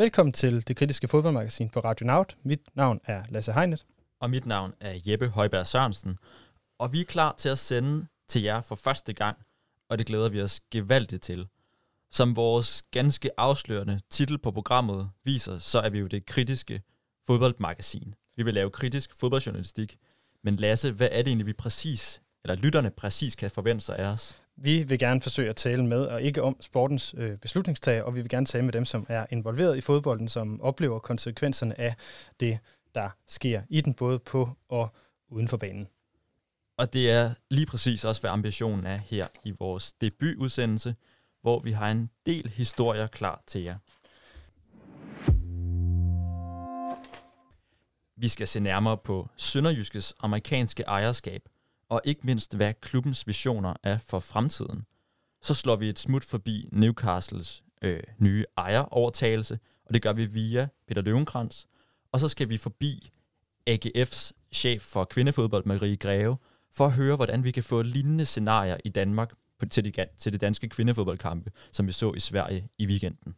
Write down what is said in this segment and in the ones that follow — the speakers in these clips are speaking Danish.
Velkommen til det kritiske fodboldmagasin på Radio Naut. Mit navn er Lasse Heinet. Og mit navn er Jeppe Højberg Sørensen. Og vi er klar til at sende til jer for første gang, og det glæder vi os gevaldigt til. Som vores ganske afslørende titel på programmet viser, så er vi jo det kritiske fodboldmagasin. Vi vil lave kritisk fodboldjournalistik. Men Lasse, hvad er det egentlig, vi præcis, eller lytterne præcis kan forvente sig af os? Vi vil gerne forsøge at tale med, og ikke om sportens øh, beslutningstager, og vi vil gerne tale med dem, som er involveret i fodbolden, som oplever konsekvenserne af det, der sker i den, både på og uden for banen. Og det er lige præcis også, hvad ambitionen er her i vores debutudsendelse, hvor vi har en del historier klar til jer. Vi skal se nærmere på Sønderjyskes amerikanske ejerskab, og ikke mindst hvad klubbens visioner er for fremtiden. Så slår vi et smut forbi Newcastles øh, nye ejerovertagelse, og det gør vi via Peter Løvenkrantz. Og så skal vi forbi AGF's chef for kvindefodbold, Marie Greve, for at høre, hvordan vi kan få lignende scenarier i Danmark til de, til de danske kvindefodboldkampe, som vi så i Sverige i weekenden.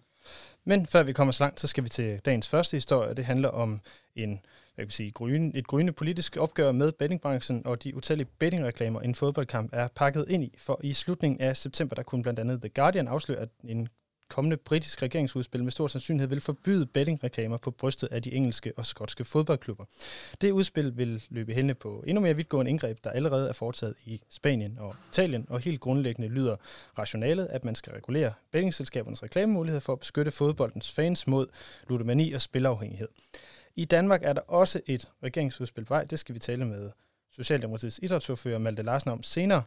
Men før vi kommer så langt, så skal vi til dagens første historie. Det handler om en, hvad kan sige, gryne, et gryende politisk opgør med bettingbranchen, og de utallige bettingreklamer, en fodboldkamp er pakket ind i. For i slutningen af september, der kunne blandt andet The Guardian afsløre, at en kommende britisk regeringsudspil med stor sandsynlighed vil forbyde bettingreklamer på brystet af de engelske og skotske fodboldklubber. Det udspil vil løbe henne på endnu mere vidtgående indgreb, der allerede er foretaget i Spanien og Italien, og helt grundlæggende lyder rationalet, at man skal regulere bettingselskabernes reklamemuligheder for at beskytte fodboldens fans mod ludomani og spilafhængighed. I Danmark er der også et regeringsudspil på vej. Det skal vi tale med Socialdemokratiets idrætsordfører Malte Larsen om senere.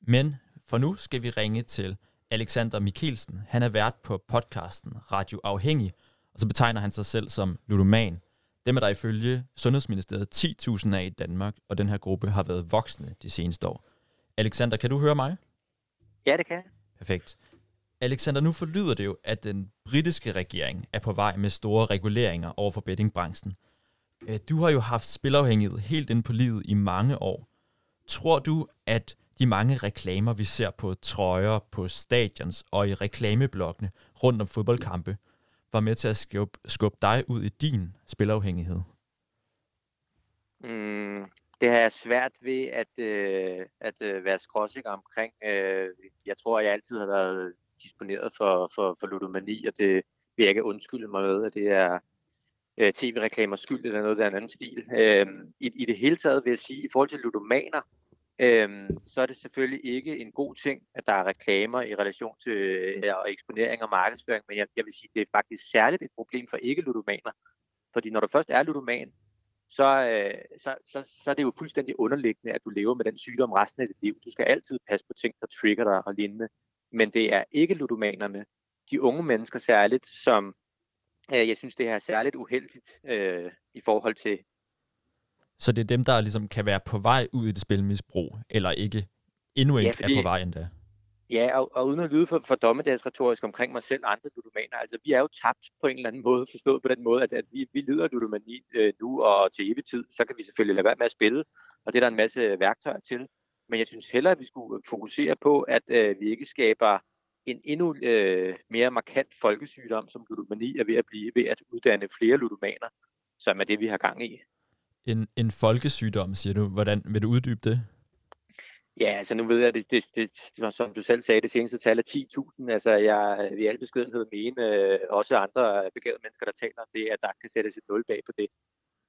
Men for nu skal vi ringe til Alexander Mikkelsen. Han er vært på podcasten Radio Afhængig, og så betegner han sig selv som ludoman. Dem er der ifølge Sundhedsministeriet 10.000 af i Danmark, og den her gruppe har været voksne de seneste år. Alexander, kan du høre mig? Ja, det kan jeg. Perfekt. Alexander, nu forlyder det jo, at den britiske regering er på vej med store reguleringer over for bettingbranchen. Øh, du har jo haft spilafhængighed helt ind på livet i mange år. Tror du, at de mange reklamer, vi ser på trøjer, på stadions og i reklameblokkene rundt om fodboldkampe, var med til at skubbe, skubbe dig ud i din spilafhængighed? Mm, det har jeg svært ved at, øh, at øh, være skråsikker omkring. Øh, jeg tror, jeg altid har været disponeret for, for, for ludomani, og det vil jeg ikke undskylde mig med, at det er øh, tv-reklamer skyld eller noget, der er en anden stil. Øh, i, I det hele taget vil jeg sige, i forhold til ludomaner, øh, så er det selvfølgelig ikke en god ting, at der er reklamer i relation til øh, eksponering og markedsføring, men jeg, jeg vil sige, det er faktisk særligt et problem for ikke-ludomaner. Fordi når du først er ludoman, så, øh, så, så, så er det jo fuldstændig underliggende, at du lever med den sygdom resten af dit liv. Du skal altid passe på ting, der trigger dig og lignende. Men det er ikke ludomanerne, de unge mennesker særligt, som øh, jeg synes, det er særligt uheldigt øh, i forhold til så det er dem, der ligesom kan være på vej ud i det spilmisbrug, eller ikke endnu ikke ja, fordi, er på vej endda. Ja, og, og uden at lyde for, for dommedagsretorisk omkring mig selv og andre ludomaner, altså vi er jo tabt på en eller anden måde, forstået på den måde, at, at vi, vi lider ludomani øh, nu og til evig tid, så kan vi selvfølgelig lade være med at spille, og det er der en masse værktøjer til. Men jeg synes hellere, at vi skulle fokusere på, at øh, vi ikke skaber en endnu øh, mere markant folkesygdom, som ludomani er ved at blive, ved at uddanne flere ludomaner, som er det, vi har gang i en, en folkesygdom, siger du. Hvordan vil du uddybe det? Ja, altså nu ved jeg, det, det, det, som du selv sagde, det seneste tal er 10.000. Altså jeg vil i al beskedenhed mene, øh, også andre begavede mennesker, der taler om det, at der kan sættes et nul bag på det.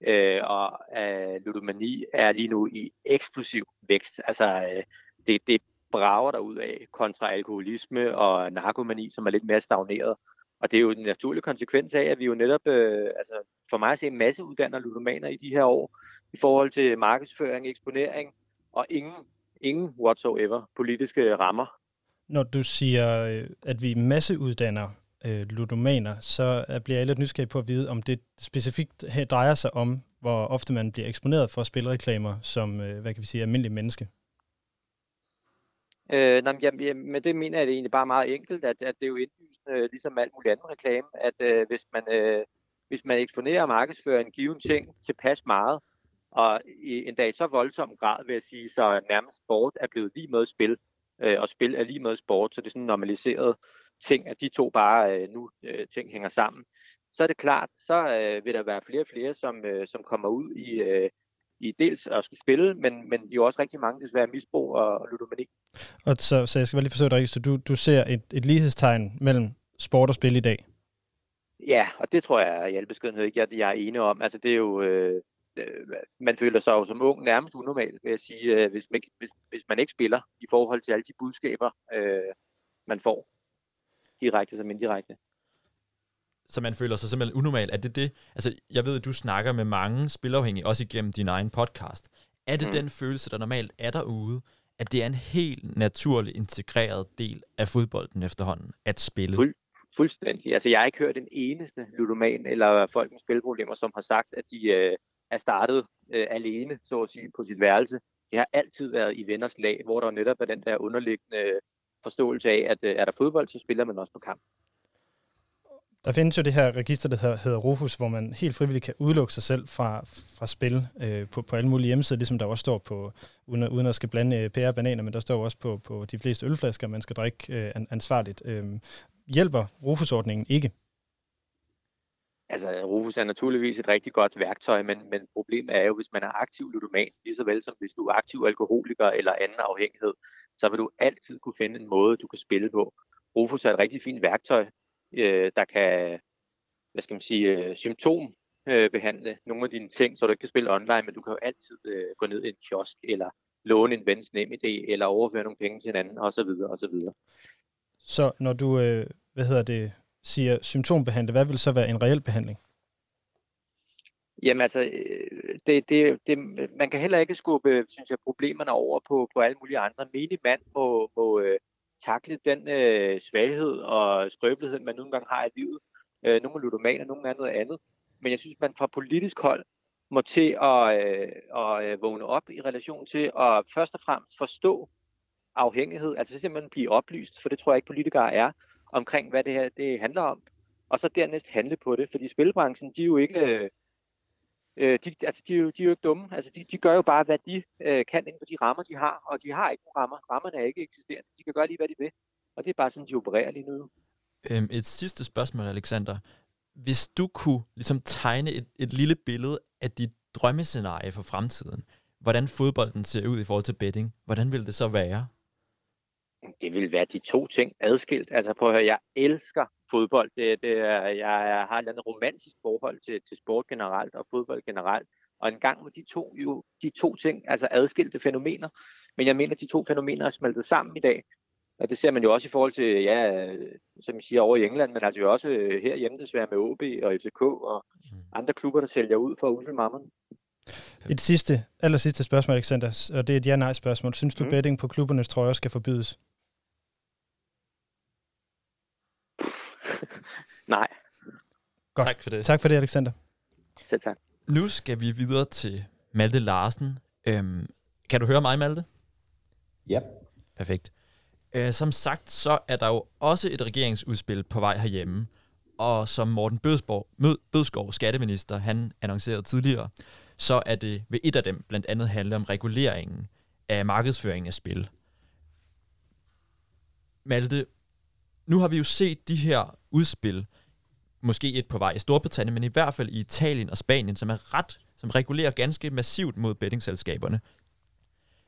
Øh, og øh, ludomani er lige nu i eksplosiv vækst. Altså øh, det, det brager der ud af kontra alkoholisme og narkomani, som er lidt mere stagneret. Og det er jo en naturlig konsekvens af, at vi jo netop, øh, altså for mig at se, en masse uddanner ludomaner i de her år, i forhold til markedsføring, eksponering, og ingen, ingen whatsoever politiske rammer. Når du siger, øh, at vi masseuddanner øh, ludomaner, så øh, bliver jeg lidt nysgerrig på at vide, om det specifikt her drejer sig om, hvor ofte man bliver eksponeret for spilreklamer som, øh, hvad kan vi sige, almindelig menneske. Øh, nej, jamen, med det mener jeg det egentlig bare meget enkelt, at, at det er jo indlysende, øh, ligesom alt muligt andet reklame, at øh, hvis, man, øh, hvis man eksponerer og markedsfører en given ting tilpas meget, og i en dag så voldsom grad, vil jeg sige, så nærmest sport er blevet lige med spil, øh, og spil er lige med sport, så det er sådan normaliseret, ting, at de to bare øh, nu øh, ting hænger sammen, så er det klart, så øh, vil der være flere og flere, som, øh, som kommer ud i, øh, i dels at skulle spille, men, men jo også rigtig mange desværre misbrug og, og ludomani. Og så, så jeg skal bare lige forsøge dig, så du, du ser et, et lighedstegn mellem sport og spil i dag? Ja, og det tror jeg i al beskedenhed ikke, jeg, jeg er enig om. Altså det er jo, øh, øh, man føler sig jo som ung nærmest unormal, vil jeg sige, øh, hvis, man ikke, hvis, hvis man ikke spiller i forhold til alle de budskaber, øh, man får direkte som indirekte. Så man føler sig simpelthen unormal. Er det det? Altså, jeg ved, at du snakker med mange spilafhængige, også igennem din egen podcast. Er det mm. den følelse, der normalt er derude, at det er en helt naturlig integreret del af fodbolden efterhånden, at spille? Fuld, fuldstændig. Altså, jeg har ikke hørt en eneste ludoman eller folk med spilproblemer, som har sagt, at de øh, er startet øh, alene, så at sige, på sit værelse. Det har altid været i venners lag, hvor der netop er den der underliggende forståelse af, at øh, er der fodbold, så spiller man også på kamp. Der findes jo det her register, der hedder, Rufus, hvor man helt frivilligt kan udelukke sig selv fra, fra spil øh, på, på alle mulige hjemmesider, ligesom der også står på, uden, uden at skal blande øh, pære og bananer, men der står også på, på de fleste ølflasker, man skal drikke øh, ansvarligt. Øh, hjælper Rufus-ordningen ikke? Altså, Rufus er naturligvis et rigtig godt værktøj, men, men problemet er jo, hvis man er aktiv ludoman, lige så vel som hvis du er aktiv alkoholiker eller anden afhængighed, så vil du altid kunne finde en måde, du kan spille på. Rufus er et rigtig fint værktøj, øh, der kan, hvad skal man sige, øh, symptom øh, behandle nogle af dine ting, så du ikke kan spille online, men du kan jo altid øh, gå ned i en kiosk, eller låne en vens nem idé, eller overføre nogle penge til en anden, osv. osv. Så når du, øh, hvad hedder det, siger symptombehandle, hvad vil så være en reel behandling? Jamen altså, øh, det, det, det, man kan heller ikke skubbe, synes jeg, problemerne over på, på alle mulige andre. Menig mand må, må øh, takle den øh, svaghed og skrøbelighed, man nogle gange har i livet. Øh, nogle er ludomaner, nogle er noget andet. Men jeg synes, man fra politisk hold må til at, øh, at øh, vågne op i relation til at først og fremmest forstå afhængighed, altså simpelthen blive oplyst, for det tror jeg ikke politikere er, omkring hvad det her det handler om, og så dernæst handle på det, fordi spilbranchen, de er jo ikke, øh, de, altså, de, er jo, de er jo ikke dumme, altså de, de gør jo bare, hvad de øh, kan inden for de rammer, de har, og de har ikke nogen rammer, rammerne er ikke eksisterende, de kan gøre lige, hvad de vil, og det er bare sådan, de opererer lige nu. Øhm, et sidste spørgsmål, Alexander. Hvis du kunne ligesom tegne et, et lille billede af dit drømmescenarie for fremtiden, hvordan fodbolden ser ud i forhold til betting, hvordan vil det så være? Det vil være de to ting adskilt. Altså prøv at høre, jeg elsker fodbold. Det, det er, jeg har et andet romantisk forhold til, til sport generelt og fodbold generelt. Og en gang med de to, jo, de to ting, altså adskilte fænomener. Men jeg mener, at de to fænomener er smeltet sammen i dag. Og det ser man jo også i forhold til, ja, som jeg siger, over i England, men altså jo også herhjemme desværre med OB og FCK og mm. andre klubber, der sælger ud for at mammon. Et sidste, aller sidste spørgsmål, Alexander, og det er et ja-nej-spørgsmål. Synes du, mm. betting på klubbernes trøjer skal forbydes? Nej. Godt. Tak for det. Tak for det, Alexander. Selv tak. Nu skal vi videre til Malte Larsen. Øhm, kan du høre mig, Malte? Ja. Perfekt. Øh, som sagt, så er der jo også et regeringsudspil på vej herhjemme. Og som Morten Bødsborg, Bødskov, skatteminister, han annoncerede tidligere, så er det ved et af dem blandt andet handle om reguleringen af markedsføring af spil. Malte, nu har vi jo set de her udspil, måske et på vej i Storbritannien, men i hvert fald i Italien og Spanien, som er ret, som regulerer ganske massivt mod bettingselskaberne.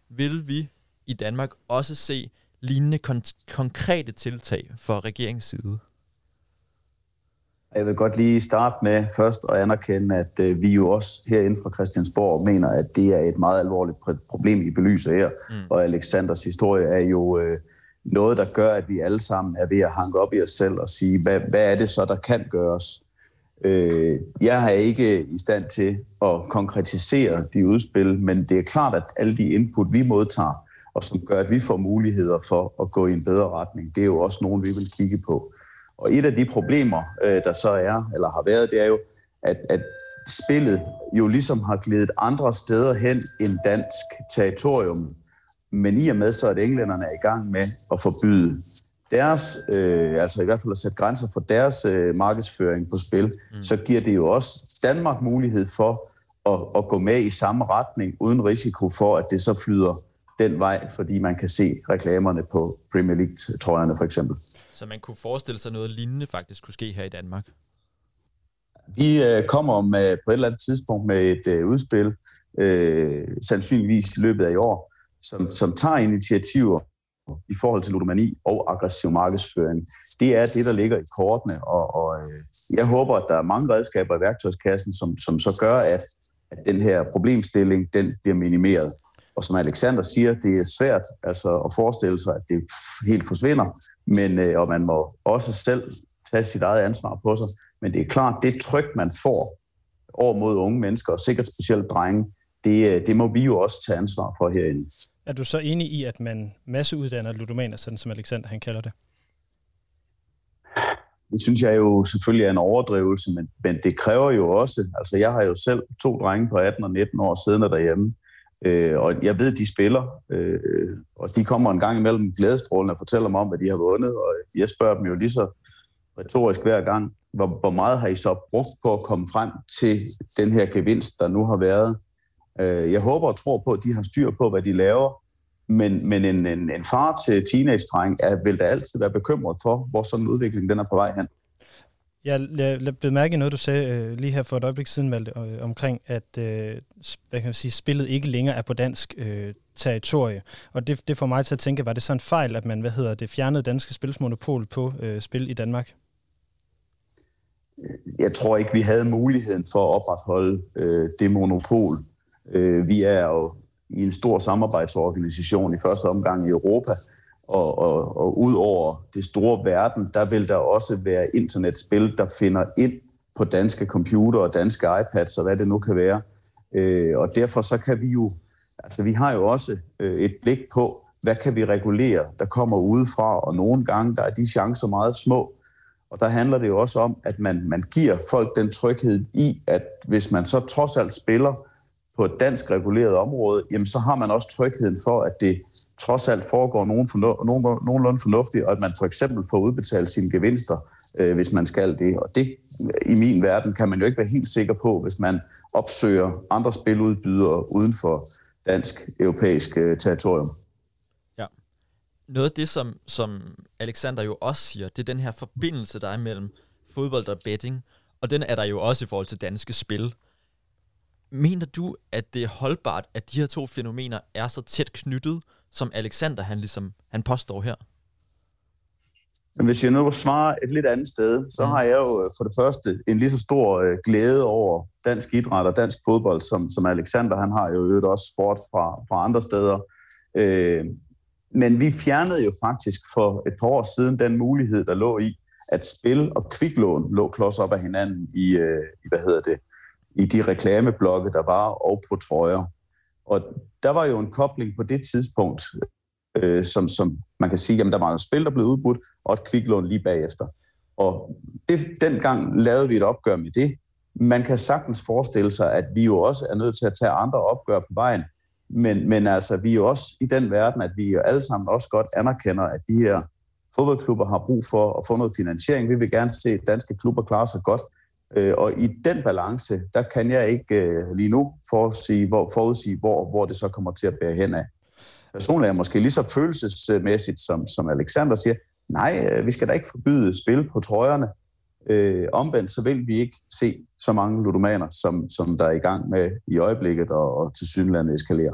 Vil vi i Danmark også se lignende kon- konkrete tiltag fra regeringens side? Jeg vil godt lige starte med først at anerkende, at øh, vi jo også herinde fra Christiansborg mener, at det er et meget alvorligt problem, I belyser her. Mm. Og Alexanders historie er jo øh, noget, der gør, at vi alle sammen er ved at hanke op i os selv og sige, hvad, hvad er det så, der kan gøres? Øh, jeg er ikke i stand til at konkretisere de udspil, men det er klart, at alle de input, vi modtager, og som gør, at vi får muligheder for at gå i en bedre retning, det er jo også nogen, vi vil kigge på. Og et af de problemer, øh, der så er, eller har været, det er jo, at, at spillet jo ligesom har glidet andre steder hen end dansk territorium. Men i og med så, at englænderne er i gang med at forbyde deres, øh, altså i hvert fald at sætte grænser for deres øh, markedsføring på spil, mm. så giver det jo også Danmark mulighed for at, at gå med i samme retning, uden risiko for, at det så flyder den vej, fordi man kan se reklamerne på Premier League-trøjerne for eksempel. Så man kunne forestille sig noget lignende faktisk kunne ske her i Danmark? Vi øh, kommer med, på et eller andet tidspunkt med et øh, udspil, øh, sandsynligvis i løbet af i år, som, som tager initiativer i forhold til ludomani og aggressiv markedsføring. Det er det, der ligger i kortene, og, og øh, jeg håber, at der er mange redskaber i værktøjskassen, som, som så gør, at, at den her problemstilling den bliver minimeret. Og som Alexander siger, det er svært altså, at forestille sig, at det helt forsvinder, men, øh, og man må også selv tage sit eget ansvar på sig. Men det er klart, det tryk, man får over mod unge mennesker, og sikkert specielt drenge, det, øh, det må vi jo også tage ansvar for herinde. Er du så enig i, at man masseuddanner ludomaner, sådan som Alexander han kalder det? Det synes jeg jo selvfølgelig er en overdrivelse, men, men det kræver jo også, altså jeg har jo selv to drenge på 18 og 19 år siddende derhjemme, øh, og jeg ved, de spiller, øh, og de kommer en gang imellem glædestrålende og fortæller mig om, hvad de har vundet, og jeg spørger dem jo lige så retorisk hver gang, hvor, hvor meget har I så brugt på at komme frem til den her gevinst, der nu har været? Øh, jeg håber og tror på, at de har styr på, hvad de laver, men, men en, en, en far til teenage-dreng er, vil da altid være bekymret for, hvor sådan en udvikling den er på vej hen. Jeg, blev mærke noget, du sagde øh, lige her for et øjeblik siden, Malte, øh, omkring, at øh, hvad kan man sige, spillet ikke længere er på dansk øh, territorie. Og det, det får mig til at tænke, var det så en fejl, at man hvad hedder det, fjernede danske spilsmonopol på øh, spil i Danmark? Jeg tror ikke, vi havde muligheden for at opretholde øh, det monopol. Øh, vi er jo i en stor samarbejdsorganisation i første omgang i Europa, og, og, og ud over det store verden, der vil der også være internetspil, der finder ind på danske computer og danske iPads og hvad det nu kan være. Øh, og derfor så kan vi jo, altså vi har jo også øh, et blik på, hvad kan vi regulere, der kommer udefra, og nogle gange der er de chancer meget små. Og der handler det jo også om, at man, man giver folk den tryghed i, at hvis man så trods alt spiller, på et dansk reguleret område, jamen så har man også trygheden for, at det trods alt foregår nogen fornu- nogen, nogenlunde fornuftigt, og at man for eksempel får udbetalt sine gevinster, øh, hvis man skal det. Og det i min verden kan man jo ikke være helt sikker på, hvis man opsøger andre spiludbydere uden for dansk-europæisk øh, territorium. Ja. Noget af det, som, som Alexander jo også siger, det er den her forbindelse, der er mellem fodbold og betting, og den er der jo også i forhold til danske spil. Mener du, at det er holdbart, at de her to fænomener er så tæt knyttet, som Alexander han ligesom han påstår her? Hvis jeg nu svarer et lidt andet sted, så mm. har jeg jo øh, for det første en lige så stor øh, glæde over dansk idræt og dansk fodbold, som, som Alexander. Han har jo øvet også sport fra, fra andre steder. Øh, men vi fjernede jo faktisk for et par år siden den mulighed, der lå i, at spil og kviklån lå klods op af hinanden i, øh, i hvad hedder det, i de reklameblokke, der var, og på trøjer. Og der var jo en kobling på det tidspunkt, øh, som, som man kan sige, at der var en spil, der blev udbudt, og et kviklån lige bagefter. Og det, dengang lavede vi et opgør med det. Man kan sagtens forestille sig, at vi jo også er nødt til at tage andre opgør på vejen. Men, men altså, vi er jo også i den verden, at vi jo alle sammen også godt anerkender, at de her fodboldklubber har brug for at få noget finansiering. Vi vil gerne se, at danske klubber klare sig godt. Øh, og i den balance, der kan jeg ikke øh, lige nu forudsige, hvor, forudsige hvor, hvor det så kommer til at bære hen af. Personligt er jeg måske lige så følelsesmæssigt, som, som Alexander siger, nej, øh, vi skal da ikke forbyde spil på trøjerne. Øh, omvendt så vil vi ikke se så mange ludomaner, som, som der er i gang med i øjeblikket og, og til synlandet eskalere.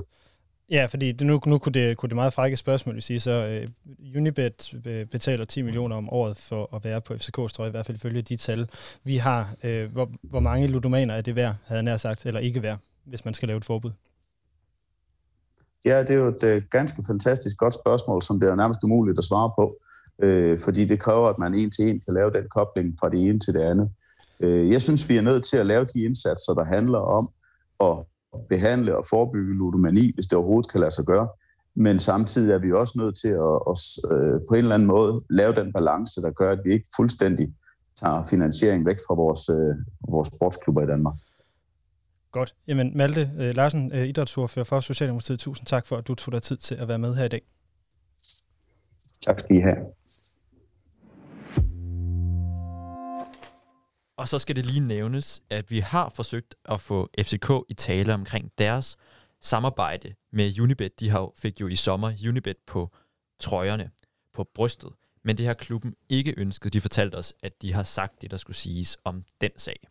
Ja, fordi det, nu, nu kunne, det, kunne det meget frække spørgsmål at sige, så uh, Unibet øh, betaler 10 millioner om året for at være på FCK's trøje, i hvert fald ifølge de tal, vi har. Uh, hvor, hvor mange ludomaner er det værd, havde jeg nær sagt, eller ikke værd, hvis man skal lave et forbud? Ja, det er jo et uh, ganske fantastisk godt spørgsmål, som det er nærmest umuligt at svare på, uh, fordi det kræver, at man en til en kan lave den kobling fra det ene til det andet. Uh, jeg synes, vi er nødt til at lave de indsatser, der handler om at behandle og forebygge ludomani, hvis det overhovedet kan lade sig gøre. Men samtidig er vi også nødt til at, at, at øh, på en eller anden måde lave den balance, der gør, at vi ikke fuldstændig tager finansiering væk fra vores, øh, vores sportsklubber i Danmark. Godt. Jamen Malte uh, Larsen, uh, idrætsordfører for Socialdemokratiet, tusind tak for, at du tog dig tid til at være med her i dag. Tak skal I have. Og så skal det lige nævnes, at vi har forsøgt at få FCK i tale omkring deres samarbejde med Unibet. De har, fik jo i sommer Unibet på trøjerne, på brystet. Men det har klubben ikke ønsket. De fortalte os, at de har sagt det, der skulle siges om den sag.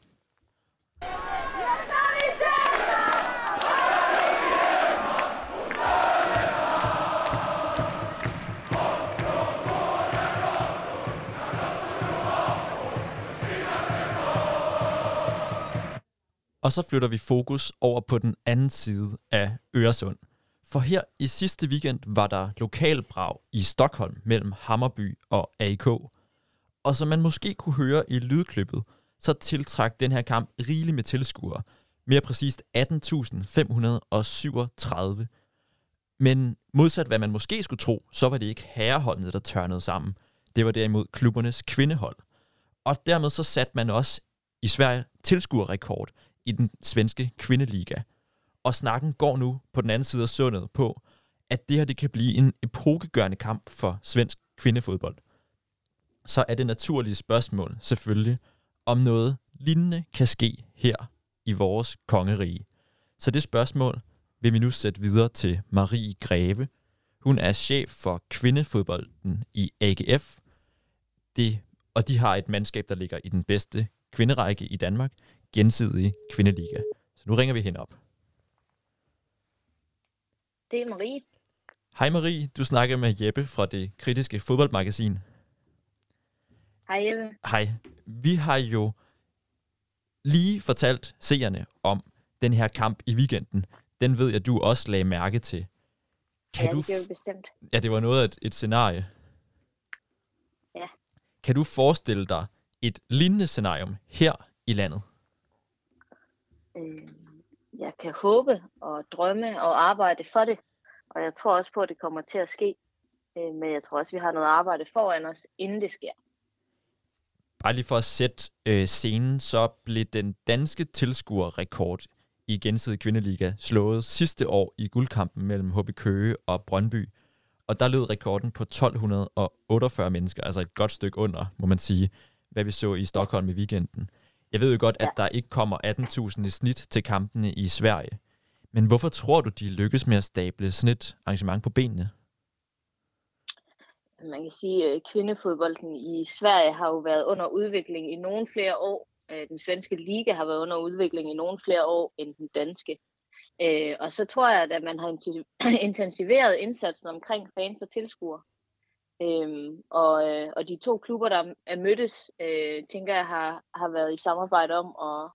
Og så flytter vi fokus over på den anden side af Øresund. For her i sidste weekend var der lokalbrag i Stockholm mellem Hammerby og AIK. Og som man måske kunne høre i lydklippet, så tiltrak den her kamp rigeligt med tilskuere. Mere præcist 18.537. Men modsat hvad man måske skulle tro, så var det ikke herreholdene, der tørnede sammen. Det var derimod klubbernes kvindehold. Og dermed så satte man også i Sverige tilskuerrekord i den svenske kvindeliga. Og snakken går nu på den anden side af sundet på, at det her det kan blive en epokegørende kamp for svensk kvindefodbold. Så er det naturlige spørgsmål selvfølgelig, om noget lignende kan ske her i vores kongerige. Så det spørgsmål vil vi nu sætte videre til Marie Greve. Hun er chef for kvindefodbolden i AGF, det, og de har et mandskab, der ligger i den bedste kvinderække i Danmark, gensidige kvindeliga. Så nu ringer vi hende op. Det er Marie. Hej Marie, du snakker med Jeppe fra det kritiske fodboldmagasin. Hej Jeppe. Hej. Vi har jo lige fortalt seerne om den her kamp i weekenden. Den ved jeg, du også lagde mærke til. Kan ja, du det bestemt. Ja, det var noget af et, et scenarie. Ja. Kan du forestille dig et lignende scenarium her i landet? Jeg kan håbe og drømme og arbejde for det. Og jeg tror også på, at det kommer til at ske. Øh, men jeg tror også, at vi har noget arbejde foran os, inden det sker. Bare lige for at sætte øh, scenen, så blev den danske tilskuerrekord i gensidig kvindeliga slået sidste år i guldkampen mellem HB Køge og Brøndby. Og der lød rekorden på 1248 mennesker, altså et godt stykke under, må man sige, hvad vi så i Stockholm i weekenden. Jeg ved jo godt, at der ikke kommer 18.000 i snit til kampene i Sverige. Men hvorfor tror du, de lykkes med at stable sådan et arrangement på benene? Man kan sige, at kvindefodbolden i Sverige har jo været under udvikling i nogle flere år. Øh, den svenske liga har været under udvikling i nogle flere år end den danske. Øh, og så tror jeg, at man har intensiveret indsatsen omkring fans og tilskuere. Øhm, og, øh, og de to klubber, der er mødtes, øh, tænker jeg har, har været i samarbejde om at,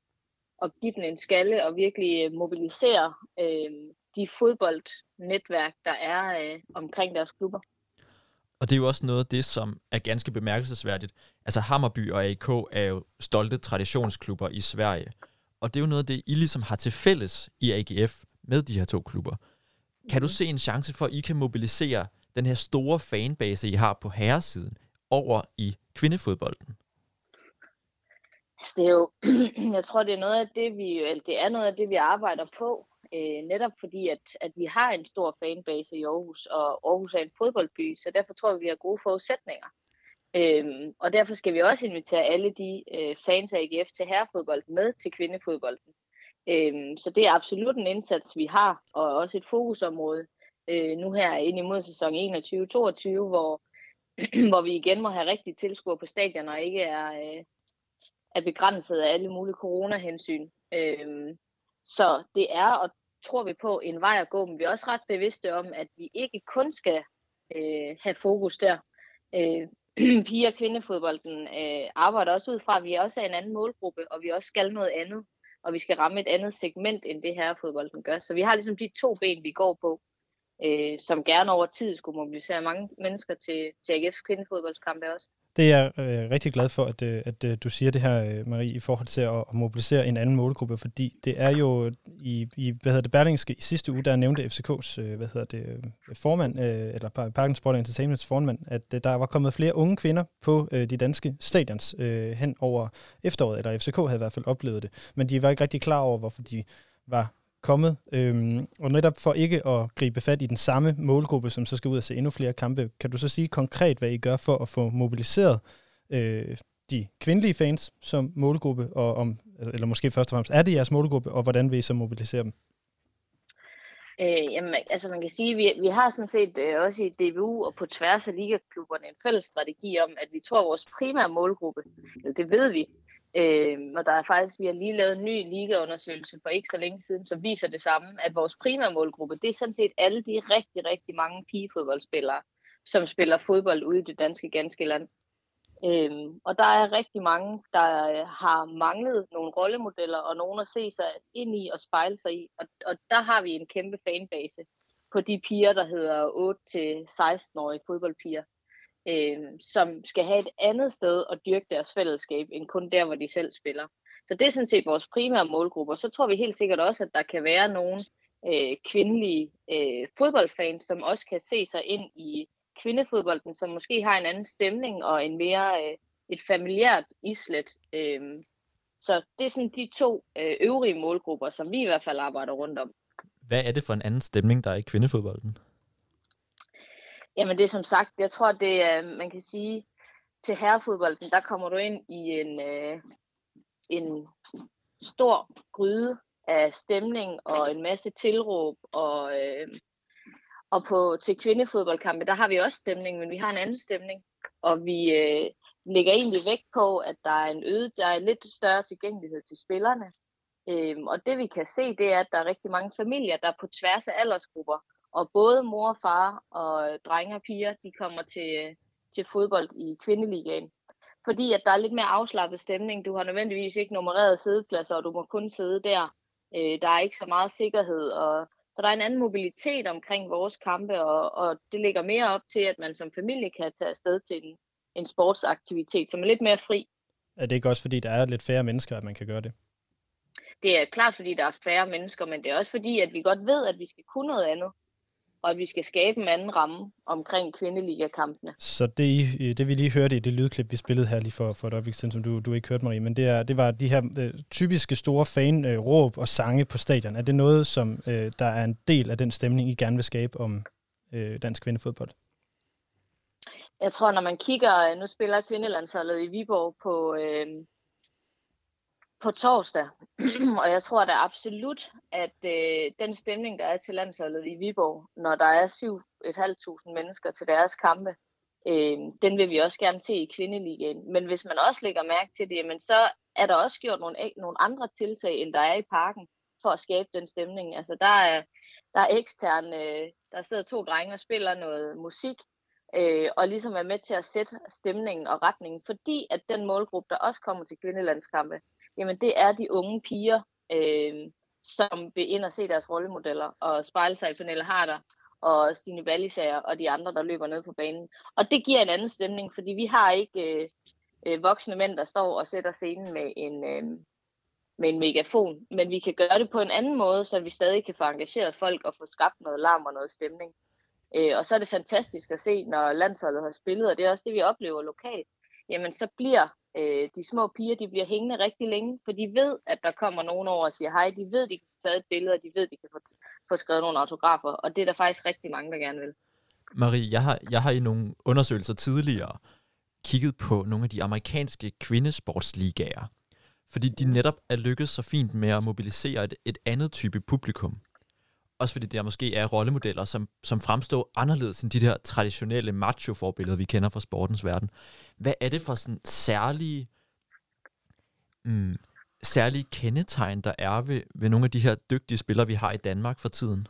at give den en skalle og virkelig øh, mobilisere øh, de fodboldnetværk, der er øh, omkring deres klubber. Og det er jo også noget af det, som er ganske bemærkelsesværdigt. Altså Hammerby og AK er jo stolte traditionsklubber i Sverige. Og det er jo noget af det, I ligesom har til fælles i AGF med de her to klubber. Kan du mhm. se en chance for, at I kan mobilisere den her store fanbase, I har på herresiden, over i kvindefodbolden? Altså, det er jo, jeg tror, det er noget af det, vi, eller det er noget af det, vi arbejder på. Øh, netop fordi, at, at vi har en stor fanbase i Aarhus, og Aarhus er en fodboldby, så derfor tror jeg, vi har gode forudsætninger. Øhm, og derfor skal vi også invitere alle de øh, fans af AGF til herrefodbold med til kvindefodbolden. Øhm, så det er absolut en indsats, vi har, og også et fokusområde øh, nu her ind imod sæson 21-22, hvor, hvor vi igen må have rigtig tilskuer på stadion, og ikke er, øh, er begrænset af alle mulige coronahensyn. Øh, så det er, og tror vi på, en vej at gå, men vi er også ret bevidste om, at vi ikke kun skal øh, have fokus der. Øh, piger- og kvindefodbolden øh, arbejder også ud fra, at vi også er en anden målgruppe, og vi også skal noget andet, og vi skal ramme et andet segment, end det her fodbolden gør. Så vi har ligesom de to ben, vi går på øh, som gerne over tid skulle mobilisere mange mennesker til, til AGF kvindefodboldskampe også. Det er jeg øh, rigtig glad for, at, øh, at øh, du siger det her, øh, Marie, i forhold til at, at mobilisere en anden målgruppe, fordi det er jo i, i hvad hedder det, Berlingske i sidste uge, der nævnte FCK's øh, hvad hedder det, øh, formand, øh, eller Parken Sport Entertainments formand, at øh, der var kommet flere unge kvinder på øh, de danske stadions øh, hen over efteråret, eller FCK havde i hvert fald oplevet det, men de var ikke rigtig klar over, hvorfor de var kommet, øhm, og netop for ikke at gribe fat i den samme målgruppe, som så skal ud og se endnu flere kampe, kan du så sige konkret, hvad I gør for at få mobiliseret øh, de kvindelige fans som målgruppe, og om, eller måske først og fremmest, er det jeres målgruppe, og hvordan vil I så mobilisere dem? Øh, jamen, altså man kan sige, vi, vi har sådan set øh, også i DBU og på tværs af ligaklubberne en fælles strategi om, at vi tror, at vores primære målgruppe, det ved vi, øh, og der er faktisk, vi har lige lavet en ny ligaundersøgelse for ikke så længe siden, som viser det samme, at vores primære målgruppe, det er sådan set alle de rigtig, rigtig mange pigefodboldspillere, som spiller fodbold ude i det danske ganske land. Øhm, og der er rigtig mange, der øh, har manglet nogle rollemodeller og nogen at se sig ind i og spejle sig i. Og, og der har vi en kæmpe fanbase på de piger, der hedder 8-16-årige fodboldpiger, øh, som skal have et andet sted at dyrke deres fællesskab, end kun der, hvor de selv spiller. Så det er sådan set vores primære målgruppe. Og så tror vi helt sikkert også, at der kan være nogle øh, kvindelige øh, fodboldfans, som også kan se sig ind i kvindefodbolden, som måske har en anden stemning og en mere øh, et familiært islet. Øh, så det er sådan de to øh, øvrige målgrupper, som vi i hvert fald arbejder rundt om. Hvad er det for en anden stemning, der er i kvindefodbolden? Jamen det er som sagt, jeg tror, det er, man kan sige, til herrefodbolden, der kommer du ind i en, øh, en stor gryde af stemning og en masse tilråb og øh, og på, til kvindefodboldkampe, der har vi også stemning, men vi har en anden stemning. Og vi øh, lægger egentlig vægt på, at der er en øget, der er en lidt større tilgængelighed til spillerne. Øhm, og det vi kan se, det er, at der er rigtig mange familier, der på tværs af aldersgrupper, og både mor og far og drenge og piger, de kommer til, til fodbold i kvindeligaen. Fordi at der er lidt mere afslappet stemning. Du har nødvendigvis ikke nummereret sædepladser, og du må kun sidde der. Øh, der er ikke så meget sikkerhed, og så der er en anden mobilitet omkring vores kampe, og, og det ligger mere op til, at man som familie kan tage afsted til en, en sportsaktivitet, som er lidt mere fri. Er det ikke også, fordi der er lidt færre mennesker, at man kan gøre det? Det er klart, fordi der er færre mennesker, men det er også fordi, at vi godt ved, at vi skal kunne noget andet og at vi skal skabe en anden ramme omkring kvindeligakampene. Så det, det vi lige hørte i det lydklip, vi spillede her lige for, for et øjeblik siden, som du, du ikke hørte, Marie, men det, er, det var de her øh, typiske store fan-råb øh, og sange på stadion. Er det noget, som øh, der er en del af den stemning, I gerne vil skabe om øh, dansk kvindefodbold? Jeg tror, når man kigger, nu spiller kvindelandsholdet i Viborg på, øh, på torsdag, og jeg tror da absolut, at øh, den stemning, der er til landsholdet i Viborg, når der er 7.500 mennesker til deres kampe, øh, den vil vi også gerne se i kvindeligaen. Men hvis man også lægger mærke til det, jamen, så er der også gjort nogle, e-, nogle andre tiltag, end der er i parken, for at skabe den stemning. Altså der er, der er eksterne, øh, der sidder to drenge og spiller noget musik, øh, og ligesom er med til at sætte stemningen og retningen, fordi at den målgruppe, der også kommer til kvindelandskampe, jamen det er de unge piger, øh, som vil ind og se deres rollemodeller og spejle sig i Pernille Harder og Stine Wallisager og de andre, der løber ned på banen. Og det giver en anden stemning, fordi vi har ikke øh, øh, voksne mænd, der står og sætter scenen med en, øh, med en megafon, men vi kan gøre det på en anden måde, så vi stadig kan få engageret folk og få skabt noget larm og noget stemning. Øh, og så er det fantastisk at se, når landsholdet har spillet, og det er også det, vi oplever lokalt, jamen så bliver øh, de små piger, de bliver hængende rigtig længe, for de ved, at der kommer nogen over og siger hej. De ved, de kan få taget et billede, og de ved, de kan få, få skrevet nogle autografer, og det er der faktisk rigtig mange, der gerne vil. Marie, jeg har, jeg har i nogle undersøgelser tidligere kigget på nogle af de amerikanske kvindesportsligaer, fordi de netop er lykkedes så fint med at mobilisere et, et andet type publikum. Også fordi der måske er rollemodeller, som, som fremstår anderledes end de der traditionelle macho-forbilleder, vi kender fra sportens verden. Hvad er det for sådan særlige, mm, særlige kendetegn, der er ved, ved nogle af de her dygtige spillere, vi har i Danmark for tiden?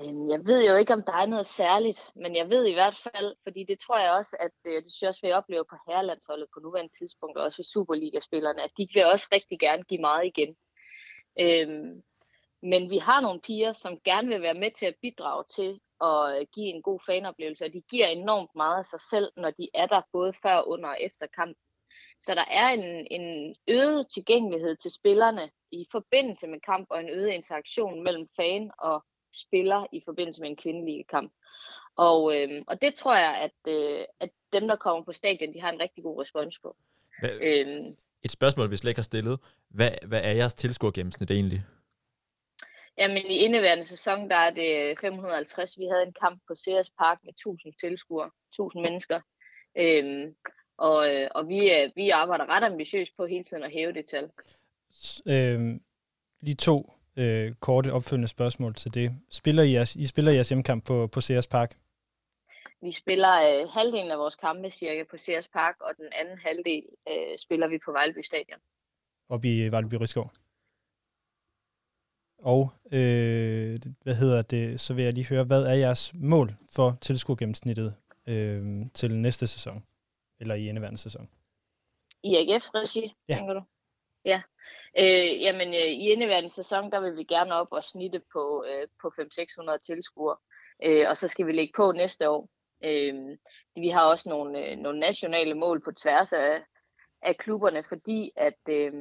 Øhm, jeg ved jo ikke, om der er noget særligt, men jeg ved i hvert fald, fordi det tror jeg også, at øh, det synes jeg også, vi oplever på herrelandsholdet på nuværende tidspunkt, og også for Superliga-spillerne, at de vil også rigtig gerne give meget igen. Øhm, men vi har nogle piger, som gerne vil være med til at bidrage til at give en god fanoplevelse, og de giver enormt meget af sig selv, når de er der både før, under og efter kampen. Så der er en, en øget tilgængelighed til spillerne i forbindelse med kamp, og en øget interaktion mellem fan og spiller i forbindelse med en kvindelig kamp. Og, øh, og det tror jeg, at, øh, at dem, der kommer på stadion, de har en rigtig god respons på. Hvad, øhm, et spørgsmål, vi slet ikke har stillet. Hvad, hvad er jeres tilskuergennemsnit egentlig? Jamen i indeværende sæson, der er det 550. Vi havde en kamp på Ceres Park med 1000 tilskuere, 1000 mennesker. Øhm, og, øh, og vi, vi arbejder ret ambitiøst på hele tiden at hæve det tal. Øhm, lige to øh, korte opfølgende spørgsmål til det. Spiller I, jeres, I spiller jeres hjemmekamp på, på Sears Park? Vi spiller øh, halvdelen af vores kampe cirka på Sears Park, og den anden halvdel øh, spiller vi på Vejleby Stadion. Op i Vejleby Rigskov. Og øh, hvad hedder det, så vil jeg lige høre, hvad er jeres mål for tilskuergennemsnittet øh, til næste sæson? Eller i indeværende sæson? I AGF-regi, ja. tænker du? Ja. Øh, jamen, øh, i indeværende sæson, der vil vi gerne op og snitte på, øh, på 500-600 tilskuere. Øh, og så skal vi lægge på næste år. Øh, vi har også nogle, øh, nogle nationale mål på tværs af, af klubberne, fordi at, øh,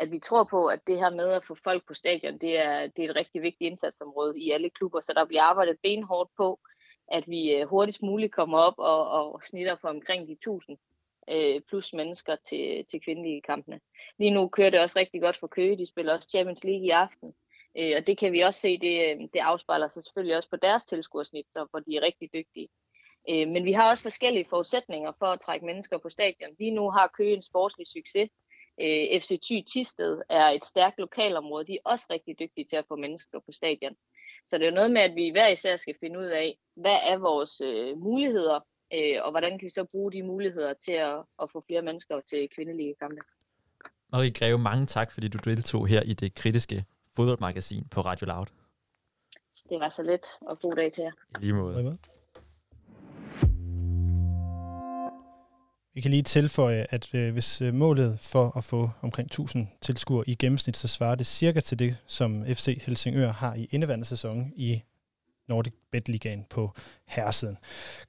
at vi tror på, at det her med at få folk på stadion, det er, det er et rigtig vigtigt indsatsområde i alle klubber, så der bliver arbejdet benhårdt på, at vi øh, hurtigst muligt kommer op og, og snitter for omkring de 1000 øh, plus mennesker til, til kvindelige kampene. Lige nu kører det også rigtig godt for Køge, de spiller også Champions League i aften, øh, og det kan vi også se, det, øh, det afspejler sig selvfølgelig også på deres tilskuersnit, hvor de er rigtig dygtige. Øh, men vi har også forskellige forudsætninger for at trække mennesker på stadion. Lige nu har Køge en sportslig succes. Øh, FC Thy Tisted er et stærkt lokalområde. De er også rigtig dygtige til at få mennesker på stadion. Så det er jo noget med, at vi hver især skal finde ud af, hvad er vores øh, muligheder, øh, og hvordan kan vi så bruge de muligheder til at, at få flere mennesker til kvindelige kampe. Marie Greve, mange tak, fordi du deltog her i det kritiske fodboldmagasin på Radio Loud. Det var så let, og god dag til jer. I lige måde. Vi kan lige tilføje, at øh, hvis øh, målet for at få omkring 1000 tilskuere i gennemsnit, så svarer det cirka til det, som FC Helsingør har i indeværende sæson i Nordic Bet Ligaen på herresiden.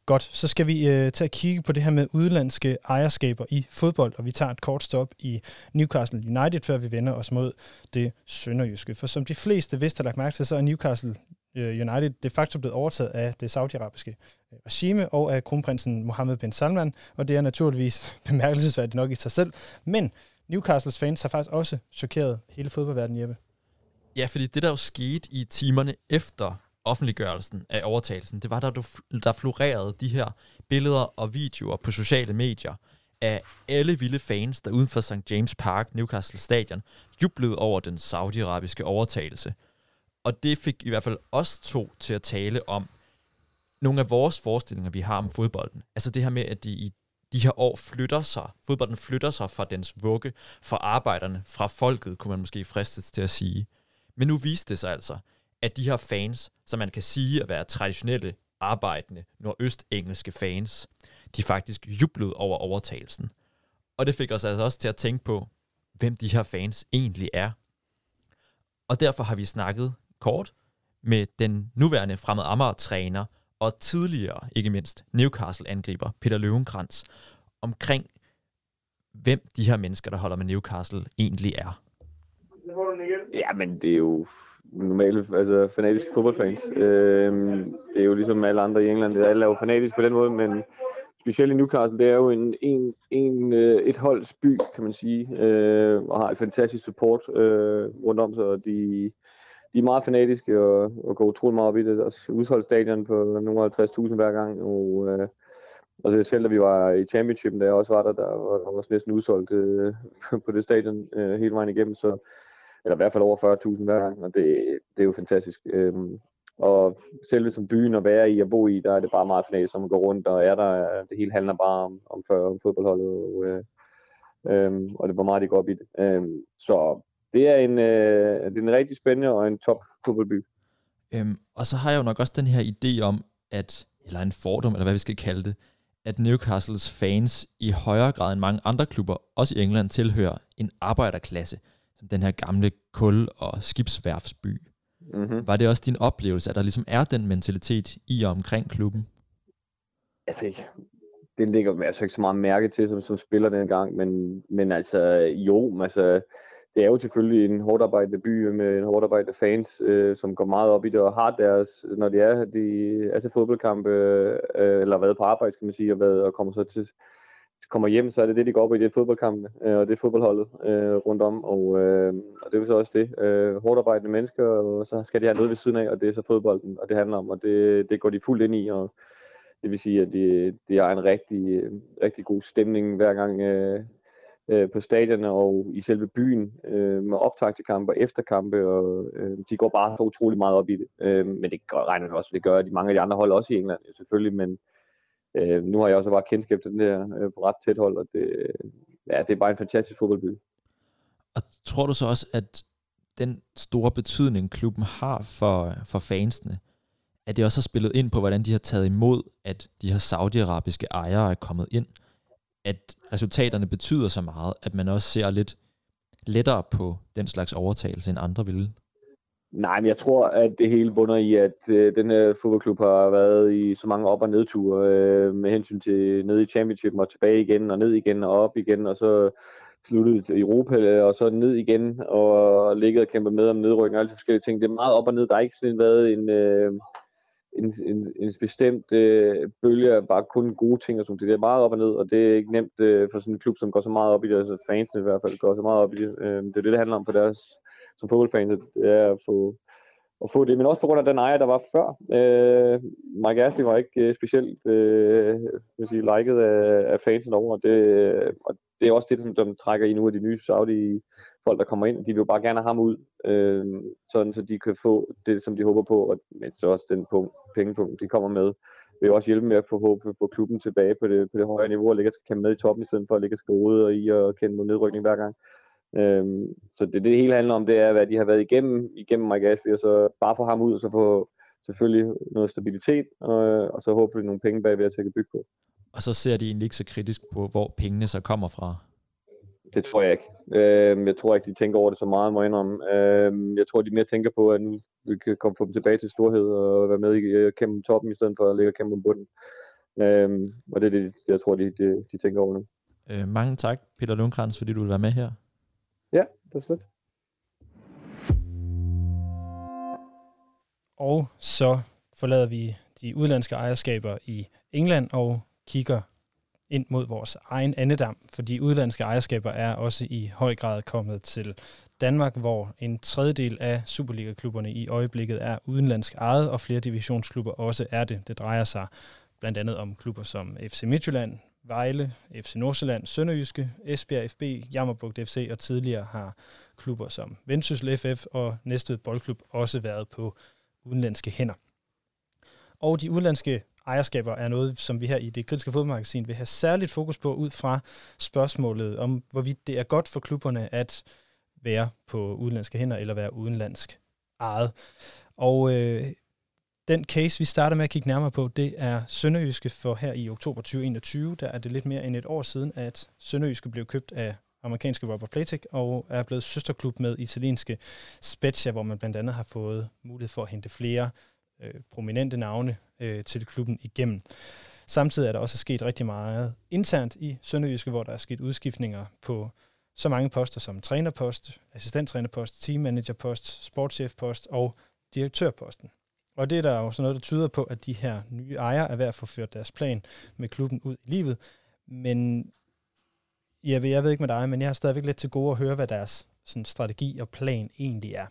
Godt, så skal vi øh, tage at kigge på det her med udlandske ejerskaber i fodbold, og vi tager et kort stop i Newcastle United, før vi vender os mod det sønderjyske. For som de fleste vist har lagt mærke til, så er Newcastle Øh, United de facto blevet overtaget af det saudiarabiske øh, regime og af kronprinsen Mohammed bin Salman, og det er naturligvis bemærkelsesværdigt nok i sig selv. Men Newcastles fans har faktisk også chokeret hele fodboldverdenen, Jeppe. Ja, fordi det der jo skete i timerne efter offentliggørelsen af overtagelsen, det var, der, der florerede de her billeder og videoer på sociale medier af alle vilde fans, der uden for St. James Park, Newcastle Stadion, jublede over den saudiarabiske overtagelse. Og det fik i hvert fald os to til at tale om nogle af vores forestillinger, vi har om fodbolden. Altså det her med, at de i de her år flytter sig, fodbolden flytter sig fra dens vugge, fra arbejderne, fra folket, kunne man måske fristes til at sige. Men nu viste det sig altså, at de her fans, som man kan sige at være traditionelle, arbejdende, nordøstengelske fans, de faktisk jublede over overtagelsen. Og det fik os altså også til at tænke på, hvem de her fans egentlig er. Og derfor har vi snakket kort med den nuværende fremad Amager-træner og tidligere, ikke mindst, Newcastle-angriber Peter Løvenkrantz omkring, hvem de her mennesker, der holder med Newcastle, egentlig er. Ja, men det er jo normale, altså fanatiske fodboldfans. Øh, det er jo ligesom alle andre i England, det er alle er jo fanatiske på den måde, men specielt i Newcastle, det er jo en, en, en øh, et holds by, kan man sige, øh, og har et fantastisk support øh, rundt om sig, og de, de er meget fanatiske og, og går utrolig meget op i det. Deres udholdsstadion på nogle 50.000 hver gang, og, øh, altså selv, da vi var i championship, der også var der, der var, der næsten udsolgt øh, på det stadion øh, hele vejen igennem, så, eller i hvert fald over 40.000 hver gang, og det, det er jo fantastisk. Øhm, og selve som byen at være i og bo i, der er det bare meget fanatisk, som går rundt, og er der, det hele handler bare om, om, om fodboldholdet, og, øh, øhm, og det var meget, de går op i det. Øhm, så det er en, øh, det er en rigtig spændende og en top fodboldby. Øhm, og så har jeg jo nok også den her idé om, at, eller en fordom, eller hvad vi skal kalde det, at Newcastles fans i højere grad end mange andre klubber, også i England, tilhører en arbejderklasse, som den her gamle kul- og skibsværfsby. Mm-hmm. Var det også din oplevelse, at der ligesom er den mentalitet i og omkring klubben? Altså, det ligger altså ikke så meget mærke til, som, som spiller dengang, men, men altså, jo, altså, det er jo selvfølgelig en hårdt arbejdende by med en hårdt arbejdende fans, øh, som går meget op i det og har deres, når de er, de er til fodboldkampe, øh, eller været på arbejde, skal man sige, og, været, og kommer så til, kommer hjem, så er det det, de går op i, det er fodboldkampene, øh, og det er fodboldholdet øh, rundt om, og, øh, og det er så også det. Øh, hårdt arbejdende mennesker, og så skal de have noget ved siden af, og det er så fodbolden, og det handler om, og det, det går de fuldt ind i, og det vil sige, at det de har en rigtig, øh, rigtig god stemning hver gang, øh, øh, på stadion og i selve byen øh, med optag til kampe og efterkampe, og øh, de går bare så utrolig meget op i det. Øh, men det regner jeg også, det gør de mange af de andre hold også i England, selvfølgelig, men øh, nu har jeg også bare kendskab til den der øh, på ret tæt hold, og det, ja, det er bare en fantastisk fodboldby. Og tror du så også, at den store betydning, klubben har for, for fansene, at det også har spillet ind på, hvordan de har taget imod, at de her saudiarabiske ejere er kommet ind, at resultaterne betyder så meget, at man også ser lidt lettere på den slags overtagelse, end andre ville? Nej, men jeg tror, at det hele bunder i, at øh, den her fodboldklub har været i så mange op- og nedture øh, med hensyn til ned i championship og tilbage igen og ned igen og op igen, og så sluttet i Europa øh, og så ned igen og ligget og kæmpet med om nedrykning og alle forskellige ting. Det er meget op og ned. Der har ikke sådan været en, øh, en, en, en bestemt øh, bølge af bare kun gode ting og sådan Det er meget op og ned, og det er ikke nemt øh, for sådan en klub, som går så meget op i det, altså fansene i hvert fald går så meget op i det. Øh, det er det, det handler om for deres, som fodboldfans, det er at få, at få det, men også på grund af den ejer, der var før. Øh, Mike Ashley var ikke øh, specielt øh, vil sige, liket af, af fansen over, og det, og det er også det, som, de trækker i nu af de nye Saudi folk, der kommer ind, de vil jo bare gerne have ham ud, øh, sådan så de kan få det, som de håber på, og men så også den punkt, pengepunkt, de kommer med, vil jo også hjælpe med at få håb på klubben tilbage på det, på det højere niveau, og ligge og kæmpe med i toppen, i stedet for at ligge og skrive og i og kende mod nedrykning hver gang. Øhm, så det, det hele handler om, det er, hvad de har været igennem, igennem Mike Ashley, og så bare få ham ud, og så få selvfølgelig noget stabilitet, og, og så håber vi nogle penge bagved at tage bygge på. Og så ser de egentlig ikke så kritisk på, hvor pengene så kommer fra? Det tror jeg ikke. Øh, jeg tror ikke, de tænker over det så meget, må jeg indrømme. Øh, jeg tror, de mere tænker på, at nu vi kan komme få dem tilbage til storhed og være med i at kæmpe toppen, i stedet for at ligge og kæmpe om bunden. Øh, og det er det, jeg tror, de, de, de tænker over nu. Øh, mange tak, Peter Lundkrans, fordi du vil være med her. Ja, det er slet. Og så forlader vi de udlandske ejerskaber i England og kigger ind mod vores egen andedam, fordi udlandske ejerskaber er også i høj grad kommet til Danmark, hvor en tredjedel af Superliga-klubberne i øjeblikket er udenlandsk ejet, og flere divisionsklubber også er det. Det drejer sig blandt andet om klubber som FC Midtjylland, Vejle, FC Nordsjælland, Sønderjyske, Esbjerg FB, Jammerbugt FC og tidligere har klubber som Vendsyssel FF og Næstved Boldklub også været på udenlandske hænder. Og de udenlandske ejerskaber er noget, som vi her i det kritiske fodboldmagasin vil have særligt fokus på ud fra spørgsmålet om, hvorvidt det er godt for klubberne at være på udenlandske hænder eller være udenlandsk ejet. Og øh, den case, vi starter med at kigge nærmere på, det er Sønderjyske for her i oktober 2021. Der er det lidt mere end et år siden, at Sønderjyske blev købt af amerikanske Robert Platek og er blevet søsterklub med italienske Spezia, hvor man blandt andet har fået mulighed for at hente flere øh, Øh, prominente navne øh, til klubben igennem. Samtidig er der også sket rigtig meget internt i Sønderjyske, hvor der er sket udskiftninger på så mange poster som trænerpost, assistenttrænerpost, teammanagerpost, sportschefpost og direktørposten. Og det er der jo sådan noget, der tyder på, at de her nye ejere er ved at få ført deres plan med klubben ud i livet. Men jeg ved, jeg ved ikke med dig, men jeg har stadigvæk lidt til gode at høre, hvad deres sådan, strategi og plan egentlig er.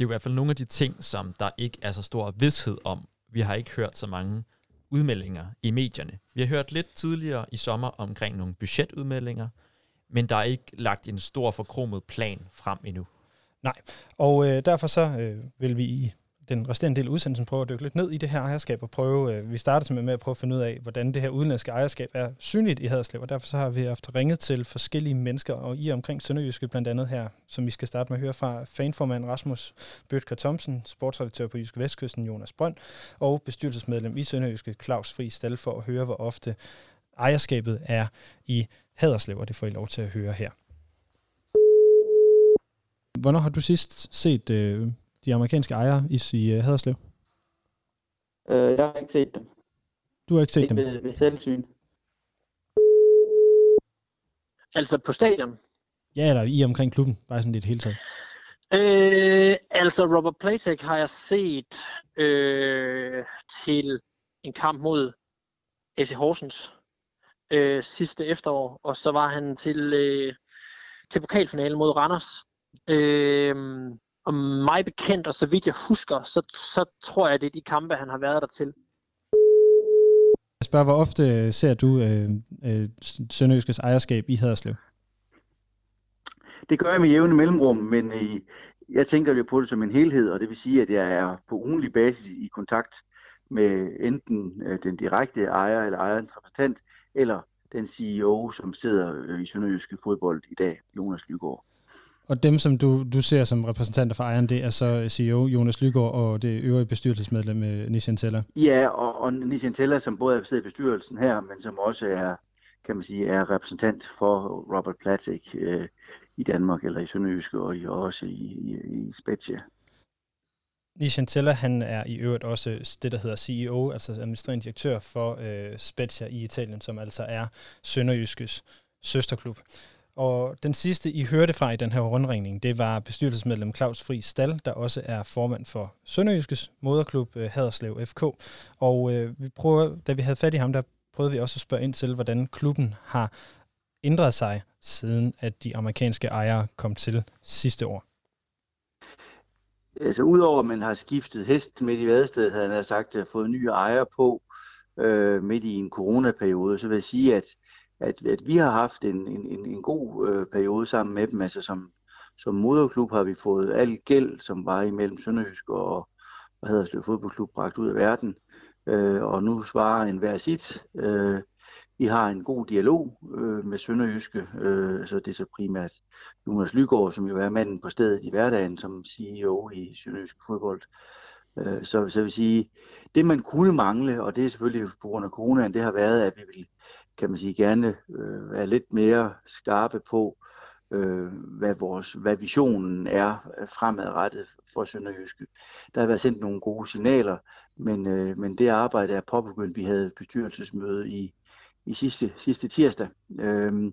Det er i hvert fald nogle af de ting, som der ikke er så stor vidshed om. Vi har ikke hørt så mange udmeldinger i medierne. Vi har hørt lidt tidligere i sommer omkring nogle budgetudmeldinger, men der er ikke lagt en stor forkromet plan frem endnu. Nej, og øh, derfor så øh, vil vi i den resterende del af udsendelsen prøve at dykke lidt ned i det her ejerskab og prøve, øh, vi starter simpelthen med at prøve at finde ud af, hvordan det her udenlandske ejerskab er synligt i Haderslev, og derfor så har vi haft ringet til forskellige mennesker, og i omkring Sønderjyske blandt andet her, som vi skal starte med at høre fra fanformand Rasmus Bøtker Thomsen, sportsredaktør på Jyske Vestkysten Jonas Brønd, og bestyrelsesmedlem i Sønderjyske Claus Fri Stal for at høre, hvor ofte ejerskabet er i Haderslev, og det får I lov til at høre her. Hvornår har du sidst set øh, de amerikanske ejere i, i uh, Haderslev? Øh, jeg har ikke set dem. Du har ikke set ikke dem? Ved, ved selvsyn. Altså på stadion? Ja, eller i omkring klubben, bare sådan lidt hele taget. Øh, altså Robert Platek har jeg set øh, til en kamp mod AC Horsens øh, sidste efterår, og så var han til, øh, til pokalfinalen mod Randers. Øh, og mig bekendt, og så vidt jeg husker, så, så tror jeg, det er de kampe, han har været der til. Jeg spørger, hvor ofte ser du øh, øh, Sønderjyskes ejerskab i Haderslev? Det gør jeg med jævne mellemrum, men i, jeg tænker jo på det som en helhed, og det vil sige, at jeg er på ugenlig basis i kontakt med enten øh, den direkte ejer eller ejerens repræsentant, eller den CEO, som sidder øh, i Sønderjyske fodbold i dag, Jonas Lygaard. Og dem, som du, du ser som repræsentanter for ejeren, det er så CEO Jonas Lygaard og det øvrige bestyrelsesmedlem øh, Nishan Teller? Ja, og, og Nishan Teller, som både er siddet i bestyrelsen her, men som også er, kan man sige, er repræsentant for Robert Platik øh, i Danmark, eller i Sønderjyske, og også i, i, i Spezia. Nishan Teller, han er i øvrigt også det, der hedder CEO, altså administrerende direktør for øh, Spezia i Italien, som altså er Sønderjyskes søsterklub. Og den sidste, I hørte fra i den her rundringning, det var bestyrelsesmedlem Claus Fri Stal, der også er formand for Sønderjyskes moderklub øh, Haderslev FK. Og øh, vi prøver, da vi havde fat i ham, der prøvede vi også at spørge ind til, hvordan klubben har ændret sig, siden at de amerikanske ejere kom til sidste år. Altså udover at man har skiftet hest midt i vadestedet, havde han sagt, at fået nye ejere på øh, midt i en coronaperiode, så vil jeg sige, at at, at vi har haft en, en, en god øh, periode sammen med dem. Altså som, som moderklub har vi fået al gæld, som var imellem Sønderjysk og, hvad hedder det, Fodboldklub, bragt ud af verden. Øh, og nu svarer en hver sit. Øh, vi har en god dialog øh, med Sønderjyske, øh, så det er så primært Jonas Lygaard, som jo er manden på stedet i hverdagen som CEO i Sønderjysk Fodbold. Øh, så, så vil sige, det man kunne mangle, og det er selvfølgelig på grund af coronaen, det har været, at vi vil kan man sige, gerne øh, være lidt mere skarpe på, øh, hvad, vores, hvad visionen er fremadrettet for Sønderjyske. Der har været sendt nogle gode signaler, men, øh, men det arbejde er påbegyndt. Vi havde bestyrelsesmøde i, i sidste, sidste tirsdag. Øh,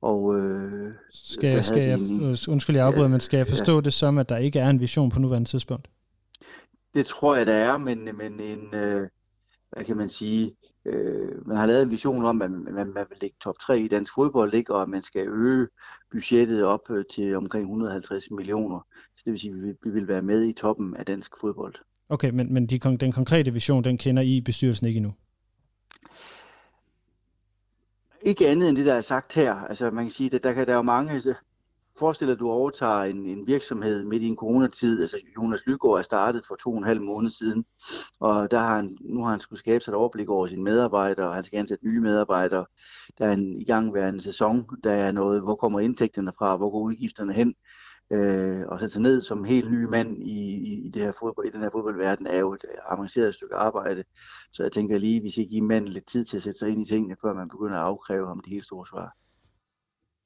og, øh, skal, skal jeg, undskyld, jeg afbryder, ja, men skal jeg forstå ja. det som, at der ikke er en vision på nuværende tidspunkt? Det tror jeg, der er, men, men en, øh, hvad kan man sige, øh, man har lavet en vision om, at man, man vil ligge top 3 i dansk fodbold, ikke? og at man skal øge budgettet op øh, til omkring 150 millioner. Så det vil sige, at vi, vi vil være med i toppen af dansk fodbold. Okay, men, men de, den konkrete vision, den kender I bestyrelsen ikke endnu? Ikke andet end det, der er sagt her. Altså man kan sige, at der, kan, der er jo mange, Forestil dig, at du overtager en, en virksomhed midt i en coronatid. Altså Jonas Lygaard er startet for to og en halv måned siden, og der har han, nu har han skulle skabe sig et overblik over sine medarbejdere, og han skal ansætte nye medarbejdere. Der er en igangværende sæson, der er noget, hvor kommer indtægterne fra, hvor går udgifterne hen, øh, og sætte sig ned som helt ny mand i, i, i, det her fodbold, i den her fodboldverden, er jo et avanceret stykke arbejde. Så jeg tænker lige, hvis I giver manden lidt tid til at sætte sig ind i tingene, før man begynder at afkræve ham det helt store svar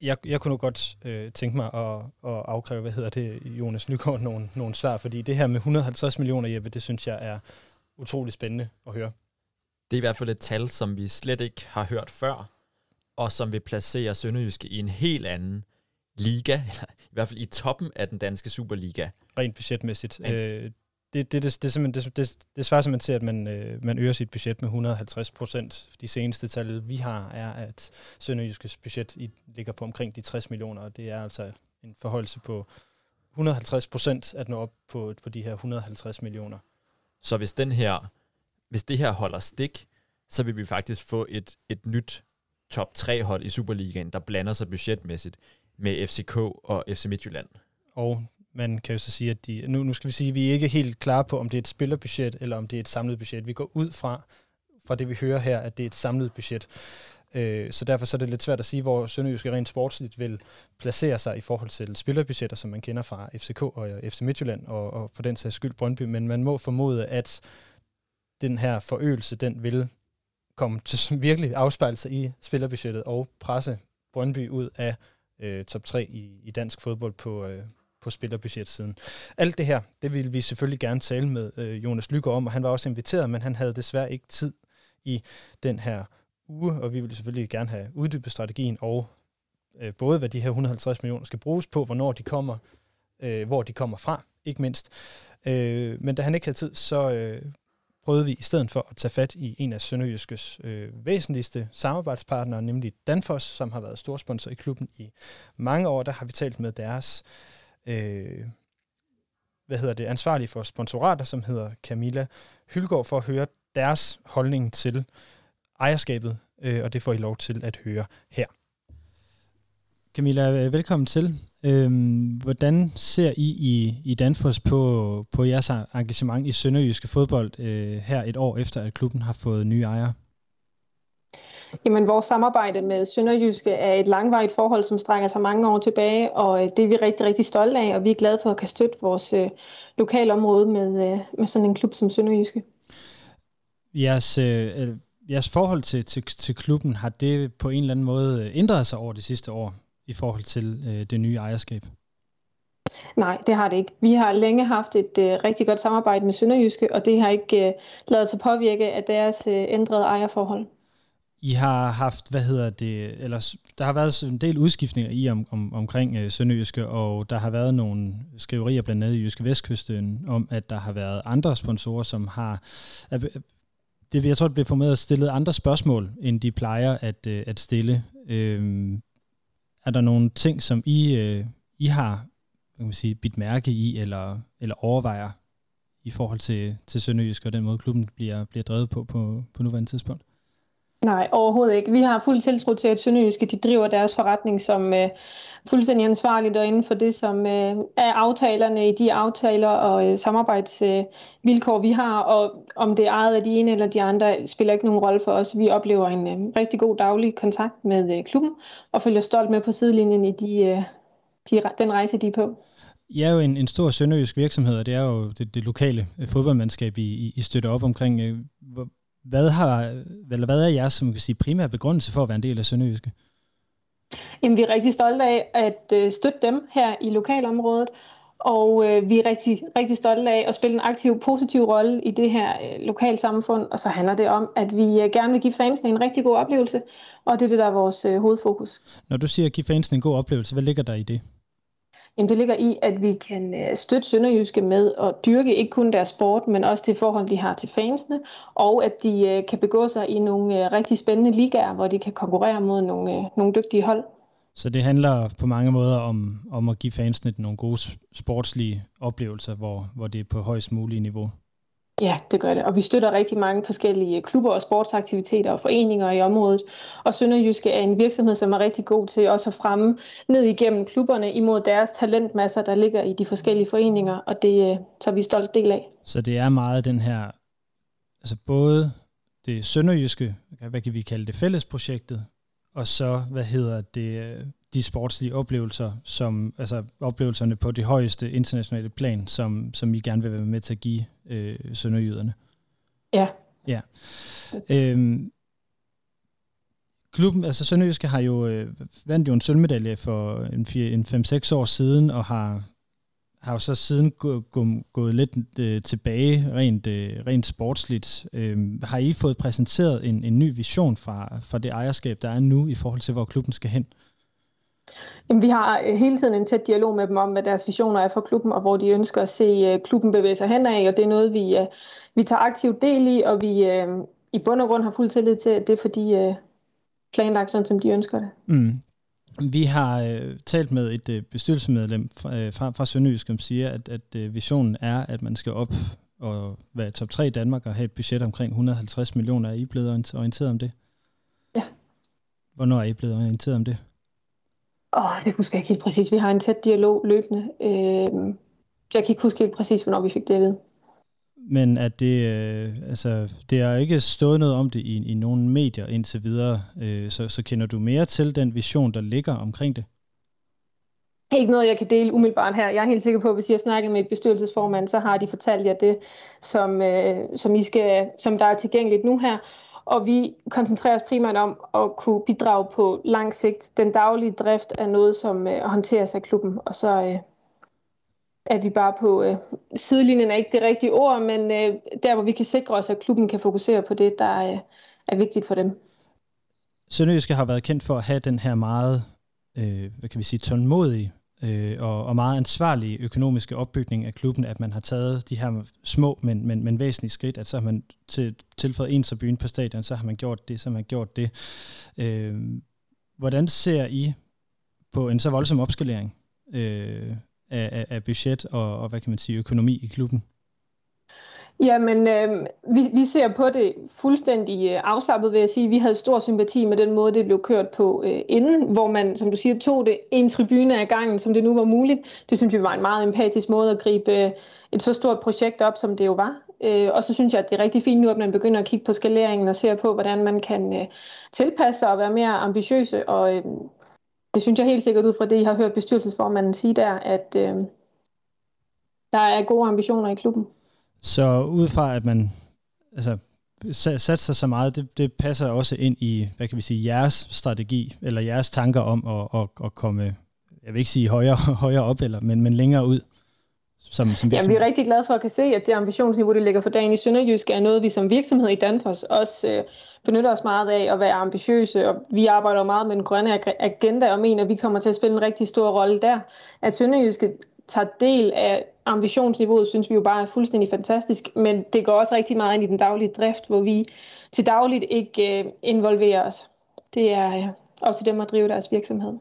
jeg, jeg kunne nu godt øh, tænke mig at, at afkræve, hvad hedder det, Jonas Nygaard, nogle, nogle svar, fordi det her med 150 millioner, Jeppe, det synes jeg er utrolig spændende at høre. Det er i hvert fald et tal, som vi slet ikke har hørt før, og som vil placere Sønderjyske i en helt anden liga, eller i hvert fald i toppen af den danske Superliga. Rent budgetmæssigt. Ja. Øh, det, det, det, det, simpelthen, det, det, det svarer simpelthen til, at man, øh, man øger sit budget med 150 procent. De seneste tal, vi har, er, at Sønderjyskes budget i, ligger på omkring de 60 millioner, og det er altså en forholdelse på 150 procent at nå op på, på de her 150 millioner. Så hvis, den her, hvis det her holder stik, så vil vi faktisk få et, et nyt top 3 hold i Superligaen, der blander sig budgetmæssigt med FCK og FC Midtjylland. Og man kan jo så sige, at de, nu, nu skal vi sige, at vi er ikke helt klar på, om det er et spillerbudget, eller om det er et samlet budget. Vi går ud fra, fra det vi hører her, at det er et samlet budget. Øh, så derfor så er det lidt svært at sige, hvor Sønderjysk rent sportsligt vil placere sig i forhold til spillerbudgetter, som man kender fra FCK og FC Midtjylland, og, og for den sags skyld Brøndby. Men man må formode, at den her forøgelse, den vil komme til virkelig afspejle sig i spillerbudgettet og presse Brøndby ud af øh, top 3 i, i dansk fodbold på, øh, på spillerbudgetsiden. Alt det her, det ville vi selvfølgelig gerne tale med øh, Jonas Lykke om, og han var også inviteret, men han havde desværre ikke tid i den her uge, og vi ville selvfølgelig gerne have uddybet strategien og øh, både hvad de her 150 millioner skal bruges på, hvornår de kommer, øh, hvor de kommer fra, ikke mindst. Øh, men da han ikke havde tid, så øh, prøvede vi i stedet for at tage fat i en af Sønderjyskes øh, væsentligste samarbejdspartnere, nemlig Danfoss, som har været storsponsor i klubben i mange år. Der har vi talt med deres øh, øh, hvad hedder det, ansvarlig for sponsorater, som hedder Camilla Hylgaard, for at høre deres holdning til ejerskabet, øh, og det får I lov til at høre her. Camilla, øh, velkommen til. Øhm, hvordan ser I i, i Danfoss på, på jeres engagement i Sønderjyske fodbold øh, her et år efter, at klubben har fået nye ejere? Jamen, vores samarbejde med Sønderjyske er et langvarigt forhold, som strækker sig mange år tilbage, og øh, det er vi rigtig, rigtig stolte af, og vi er glade for at kan støtte vores øh, lokalområde med, øh, med sådan en klub som Sønderjyske. Jeres, øh, jeres forhold til, til, til klubben, har det på en eller anden måde ændret sig over de sidste år i forhold til øh, det nye ejerskab? Nej, det har det ikke. Vi har længe haft et øh, rigtig godt samarbejde med Sønderjyske, og det har ikke øh, lavet sig påvirke af deres øh, ændrede ejerforhold. I har haft, hvad hedder det, eller der har været en del udskiftninger i om, om, omkring øh, Sønderjyske, og der har været nogle skriverier blandt andet i Jyske Vestkysten om, at der har været andre sponsorer, som har, det, jeg tror, det bliver formået stillet andre spørgsmål, end de plejer at, øh, at stille. Øhm, er der nogle ting, som I, øh, I har kan man sige, bidt mærke i, eller, eller overvejer i forhold til, til Sønderjysk og den måde, klubben bliver, bliver drevet på, på på nuværende tidspunkt? Nej, overhovedet ikke. Vi har fuld tiltro til, at Sønderjyske de driver deres forretning som øh, fuldstændig ansvarligt og inden for det, som øh, er aftalerne i de aftaler og øh, samarbejdsvilkår, øh, vi har. Og om det er ejet af de ene eller de andre, spiller ikke nogen rolle for os. Vi oplever en øh, rigtig god daglig kontakt med øh, klubben og følger stolt med på sidelinjen i de, øh, de, den rejse, de er på. I er jo en, en stor sønderjysk virksomhed, og det er jo det, det lokale øh, fodboldmandskab, I, I støtter op omkring. Øh, hvad, har, eller hvad er jeres som kan sige, primære begrundelse for at være en del af Sønderjyske? Jamen, vi er rigtig stolte af at øh, støtte dem her i lokalområdet, og øh, vi er rigtig, rigtig stolte af at spille en aktiv, positiv rolle i det her øh, lokalsamfund, og så handler det om, at vi øh, gerne vil give fansene en rigtig god oplevelse, og det er det, der er vores øh, hovedfokus. Når du siger at give fansene en god oplevelse, hvad ligger der i det? Jamen, det ligger i, at vi kan øh, støtte Sønderjyske med at dyrke ikke kun deres sport, men også det forhold, de har til fansene, og at de øh, kan begå sig i nogle øh, rigtig spændende ligaer, hvor de kan konkurrere mod nogle, nogle dygtige hold. Så det handler på mange måder om, om at give fansene nogle gode sportslige oplevelser, hvor, hvor det er på højst mulige niveau? Ja, det gør det. Og vi støtter rigtig mange forskellige klubber og sportsaktiviteter og foreninger i området. Og Sønderjyske er en virksomhed, som er rigtig god til også at fremme ned igennem klubberne imod deres talentmasser, der ligger i de forskellige foreninger, og det øh, tager vi stolt del af. Så det er meget den her, altså både det sønderjyske, hvad kan vi kalde det, fællesprojektet, og så, hvad hedder det, øh, de sportslige oplevelser, som, altså oplevelserne på det højeste internationale plan, som, som I gerne vil være med til at give øh, sønderjyderne. Ja. Ja. Øhm, klubben, altså Sønderjyske har jo øh, vandt jo en sølvmedalje for en, en 5-6 år siden, og har, har jo så siden gå, gå, gået lidt øh, tilbage rent, øh, rent sportsligt. Øh, har I fået præsenteret en, en ny vision fra, fra det ejerskab, der er nu i forhold til, hvor klubben skal hen? Jamen, vi har øh, hele tiden en tæt dialog med dem om, hvad deres visioner er for klubben, og hvor de ønsker at se øh, klubben bevæge sig henad, og det er noget, vi, øh, vi tager aktivt del i, og vi i bund og grund har fuld tillid til, at det er for de planlagt, sådan som de ønsker det. Mm. Vi har øh, talt med et øh, bestyrelsesmedlem fra, øh, fra, fra Sønderjysk, som siger, at, at øh, visionen er, at man skal op og være top 3 i Danmark og have et budget omkring 150 millioner. Er I blevet orienteret om det? Ja. Hvornår er I blevet orienteret om det? Åh, det husker jeg ikke helt præcis. Vi har en tæt dialog løbende. Øh, jeg kan ikke huske helt præcis, hvornår vi fik det at vide. Men at det, øh, altså, det har ikke stået noget om det i, i nogle medier indtil videre, øh, så, så kender du mere til den vision, der ligger omkring det? Ikke noget, jeg kan dele umiddelbart her. Jeg er helt sikker på, at hvis jeg snakker med et bestyrelsesformand, så har de fortalt jer det, som, øh, som, I skal, som der er tilgængeligt nu her. Og vi koncentrerer os primært om at kunne bidrage på lang sigt. Den daglige drift er noget, som øh, håndteres af klubben, og så øh, er vi bare på øh, sidelinjen er ikke det rigtige ord, men øh, der hvor vi kan sikre os, at klubben kan fokusere på det, der øh, er vigtigt for dem. Sønderjyske har været kendt for at have den her meget, øh, hvad kan vi sige, tålmodige øh, og, og meget ansvarlige økonomiske opbygning af klubben, at man har taget de her små, men, men, men væsentlige skridt, at så har man til, tilføjet en tribune på stadion, så har man gjort det, så har man gjort det. Øh, hvordan ser I på en så voldsom opskalering øh, af, af, af budget og, og, hvad kan man sige, økonomi i klubben? Jamen, øh, vi, vi ser på det fuldstændig øh, afslappet, vil jeg sige. Vi havde stor sympati med den måde, det blev kørt på øh, inden, hvor man, som du siger, tog det en tribune af gangen, som det nu var muligt. Det synes vi var en meget empatisk måde at gribe øh, et så stort projekt op, som det jo var. Øh, og så synes jeg, at det er rigtig fint nu, at man begynder at kigge på skaleringen og ser på, hvordan man kan øh, tilpasse sig og være mere ambitiøse. Og øh, det synes jeg helt sikkert ud fra det, I har hørt bestyrelsesformanden sige der, at øh, der er gode ambitioner i klubben. Så ud fra, at man altså, satser så meget, det, det passer også ind i, hvad kan vi sige, jeres strategi, eller jeres tanker om at, at, at komme, jeg vil ikke sige højere, højere op, eller, men, men længere ud. Som, som Jamen, vi er rigtig glade for at kan se, at det ambitionsniveau, det ligger for dagen i Sønderjysk, er noget, vi som virksomhed i Danfoss også øh, benytter os meget af at være ambitiøse. Og vi arbejder meget med den grønne agenda og mener, at vi kommer til at spille en rigtig stor rolle der. At Sønderjysk tager del af ambitionsniveauet, synes vi jo bare er fuldstændig fantastisk, men det går også rigtig meget ind i den daglige drift, hvor vi til dagligt ikke øh, involverer os. Det er øh, op til dem at drive deres virksomhed.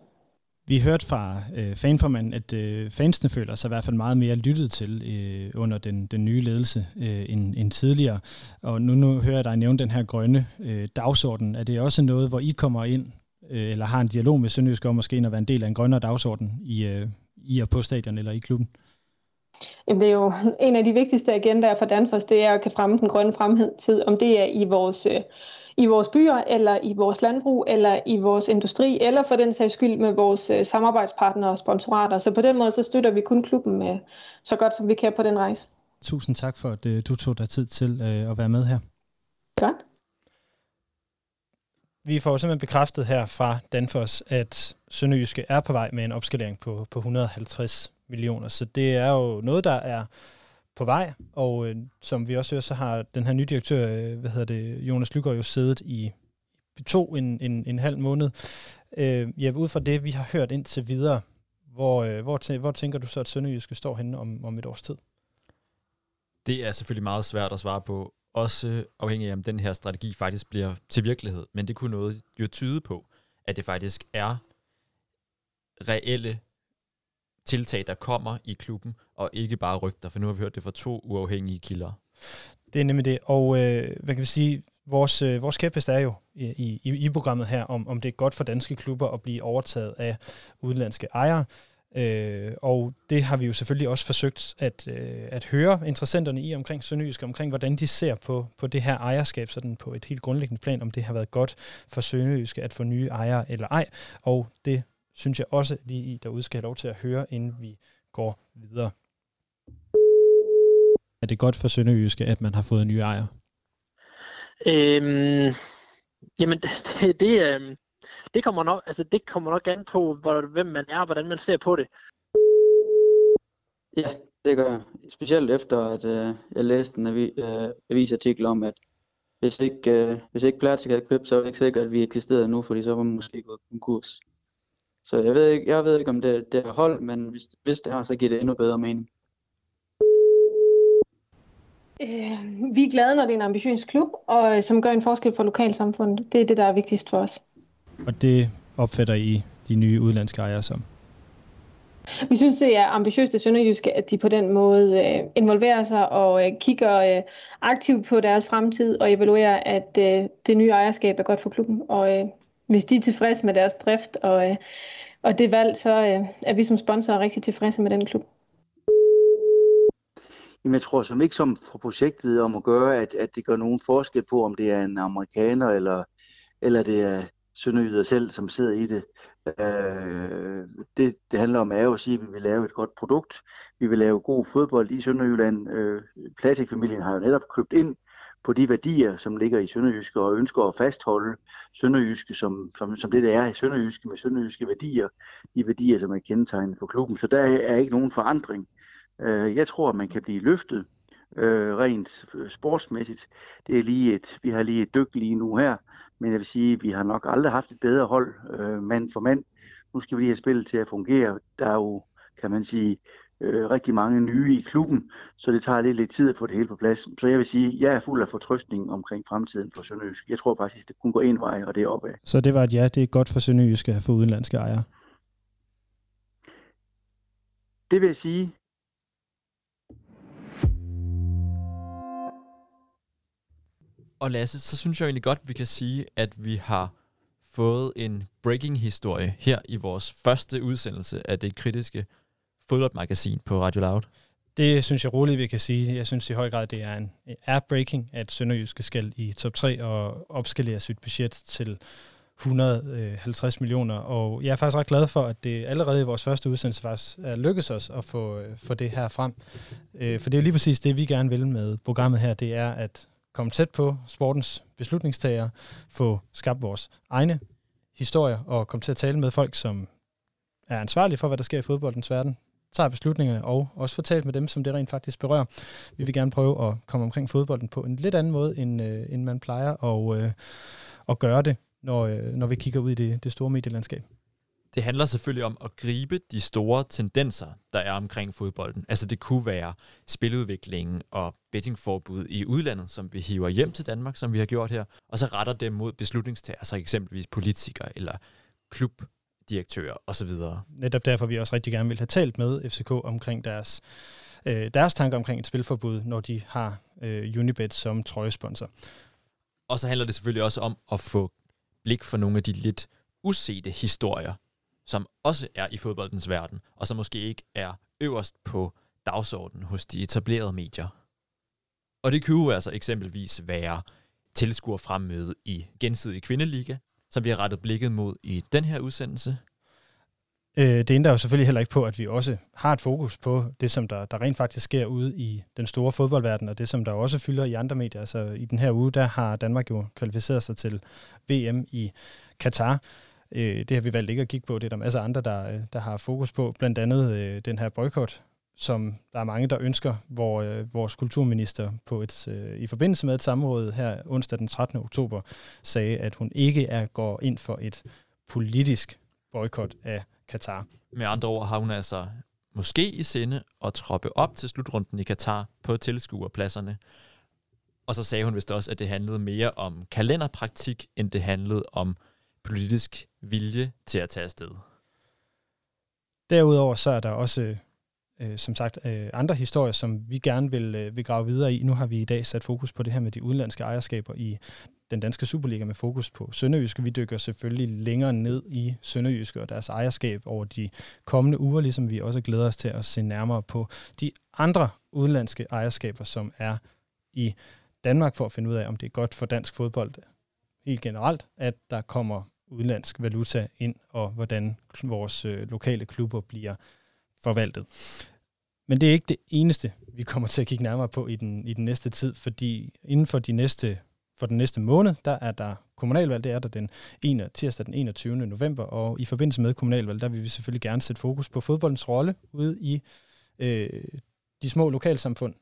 Vi hørte fra øh, fanformanden, at øh, fansene føler sig i hvert fald meget mere lyttet til øh, under den, den nye ledelse øh, end, end tidligere. Og nu, nu hører jeg dig nævne den her grønne øh, dagsorden. Er det også noget, hvor I kommer ind, øh, eller har en dialog med Sønderjysk om måske at være en del af en grønnere dagsorden i, øh, i og på stadion eller i klubben? Jamen, det er jo en af de vigtigste agendaer for Danfoss, det er at kan fremme den grønne fremtid, om det er i vores, øh, i vores byer, eller i vores landbrug, eller i vores industri, eller for den sags skyld med vores øh, samarbejdspartnere og sponsorater. Så på den måde, så støtter vi kun klubben med så godt, som vi kan på den rejse. Tusind tak for, at øh, du tog dig tid til at være med her. Godt. Vi får simpelthen bekræftet her fra Danfoss, at Sønderjyske er på vej med en opskalering på, på 150 millioner. Så det er jo noget, der er på vej, og øh, som vi også hører, så har den her nye direktør, øh, hvad hedder det, Jonas Lykker, jo siddet i to en, en, en halv måned. Øh, ja, ud fra det, vi har hørt indtil videre, hvor, øh, hvor, hvor tænker du så, at Sønderjyske står henne om, om et års tid? Det er selvfølgelig meget svært at svare på, også afhængig af, om den her strategi faktisk bliver til virkelighed. Men det kunne noget jo tyde på, at det faktisk er reelle tiltag, der kommer i klubben, og ikke bare rygter, for nu har vi hørt det fra to uafhængige kilder. Det er nemlig det, og øh, hvad kan vi sige, vores, øh, vores kæphest er jo i, i, i programmet her, om, om det er godt for danske klubber at blive overtaget af udenlandske ejere. Øh, og det har vi jo selvfølgelig også forsøgt at, øh, at høre interessenterne i omkring Sønderjysk, omkring hvordan de ser på, på det her ejerskab, sådan på et helt grundlæggende plan, om det har været godt for Sønderjysk at få nye ejere eller ej. Og det synes jeg også lige i derude skal have lov til at høre, inden vi går videre. Er det godt for Sønderjyske, at man har fået nye ejere? Øhm, jamen, det, det, øhm, det, kommer nok, altså, det kommer nok an på, hvor, hvem man er og hvordan man ser på det. Ja, det gør jeg. Specielt efter, at øh, jeg læste en avi, øh, avisartikel om, at hvis ikke, øh, hvis ikke Platik havde købt, så var det ikke sikkert, at vi eksisterede nu, fordi så var man måske gået konkurs. Så jeg ved ikke, jeg ved ikke om det, det er hold, men hvis, hvis det har, så giver det endnu bedre mening. Øh, vi er glade, når det er en ambitiøs klub, og øh, som gør en forskel for lokalsamfundet. Det er det, der er vigtigst for os. Og det opfatter I de nye udlandske ejere som? Vi synes, det er ambitiøst af Sønderjyske, at de på den måde øh, involverer sig og øh, kigger øh, aktivt på deres fremtid og evaluerer, at øh, det nye ejerskab er godt for klubben. Og øh, hvis de er tilfredse med deres drift og, øh, og det valg, så øh, er vi som sponsorer rigtig tilfredse med den klub. Jamen, jeg tror som ikke som for projektet om at gøre, at, at det gør nogen forskel på, om det er en amerikaner eller, eller det er sønderjyder selv, som sidder i det. Øh, det, det handler om er jo at sige, at vi vil lave et godt produkt. Vi vil lave god fodbold i Sønderjylland. Øh, Platik-familien har jo netop købt ind på de værdier, som ligger i Sønderjyske, og ønsker at fastholde Sønderjyske som, som, som det, der er i Sønderjyske, med Sønderjyske værdier, de værdier, som er kendetegnet for klubben. Så der er ikke nogen forandring. Øh, jeg tror, at man kan blive løftet øh, rent øh, sportsmæssigt. Det er lige et, vi har lige et dyk lige nu her, men jeg vil sige, at vi har nok aldrig haft et bedre hold øh, mand for mand. Nu skal vi lige have spillet til at fungere. Der er jo, kan man sige, øh, rigtig mange nye i klubben, så det tager lidt, lidt tid at få det hele på plads. Så jeg vil sige, at jeg er fuld af fortrøstning omkring fremtiden for Sønderjysk. Jeg tror faktisk, det kun går en vej, og det er opad. Så det var et ja, det er godt for Sønderjysk at få udenlandske ejere? Det vil jeg sige, Og Lasse, så synes jeg egentlig godt, vi kan sige, at vi har fået en breaking-historie her i vores første udsendelse af det kritiske fodboldmagasin på Radio Loud. Det synes jeg roligt, vi kan sige. Jeg synes i høj grad, det er en er breaking, at Sønderjyske skal i top 3 og opskalere sit budget til 150 øh, millioner. Og jeg er faktisk ret glad for, at det allerede i vores første udsendelse faktisk er lykkedes os at få, øh, få det her frem. Øh, for det er jo lige præcis det, vi gerne vil med programmet her, det er at komme tæt på sportens beslutningstager, få skabt vores egne historier og komme til at tale med folk, som er ansvarlige for, hvad der sker i fodboldens verden, tager beslutningerne og også få talt med dem, som det rent faktisk berører. Vi vil gerne prøve at komme omkring fodbolden på en lidt anden måde, end, øh, end man plejer og, øh, at gøre det, når, øh, når vi kigger ud i det, det store medielandskab. Det handler selvfølgelig om at gribe de store tendenser, der er omkring fodbolden. Altså det kunne være spiludviklingen og bettingforbud i udlandet, som vi hiver hjem til Danmark, som vi har gjort her, og så retter dem mod beslutningstager, altså eksempelvis politikere eller klub klubdirektører osv. Netop derfor vi også rigtig gerne vil have talt med FCK omkring deres, øh, deres tanker omkring et spilforbud, når de har øh, Unibet som trøjesponsor. Og så handler det selvfølgelig også om at få blik for nogle af de lidt usete historier, som også er i fodboldens verden, og som måske ikke er øverst på dagsordenen hos de etablerede medier. Og det kunne altså eksempelvis være tilskuer fremmøde i gensidig kvindeliga, som vi har rettet blikket mod i den her udsendelse. Øh, det ændrer jo selvfølgelig heller ikke på, at vi også har et fokus på det, som der, der rent faktisk sker ude i den store fodboldverden, og det, som der også fylder i andre medier. Altså i den her uge, der har Danmark jo kvalificeret sig til VM i Katar. Øh, det har vi valgt ikke at kigge på. Det er der masser af andre, der, øh, der har fokus på. Blandt andet øh, den her boykot, som der er mange, der ønsker, hvor øh, vores kulturminister på et, øh, i forbindelse med et samråd her onsdag den 13. oktober sagde, at hun ikke er går ind for et politisk boykot af Katar. Med andre ord har hun altså måske i sinde at troppe op til slutrunden i Katar på tilskuerpladserne. Og så sagde hun vist også, at det handlede mere om kalenderpraktik, end det handlede om politisk vilje til at tage afsted. Derudover så er der også, øh, som sagt, øh, andre historier, som vi gerne vil, øh, vil grave videre i. Nu har vi i dag sat fokus på det her med de udenlandske ejerskaber i den danske Superliga med fokus på Sønderjyske. Vi dykker selvfølgelig længere ned i Sønderjyske og deres ejerskab over de kommende uger, ligesom vi også glæder os til at se nærmere på de andre udenlandske ejerskaber, som er i Danmark, for at finde ud af, om det er godt for dansk fodbold helt generelt, at der kommer udenlandsk valuta ind, og hvordan vores øh, lokale klubber bliver forvaltet. Men det er ikke det eneste, vi kommer til at kigge nærmere på i den, i den næste tid, fordi inden for de næste for den næste måned, der er der kommunalvalg, det er der den 1. tirsdag den 21. november, og i forbindelse med kommunalvalg, der vil vi selvfølgelig gerne sætte fokus på fodboldens rolle ude i øh, de små lokalsamfund.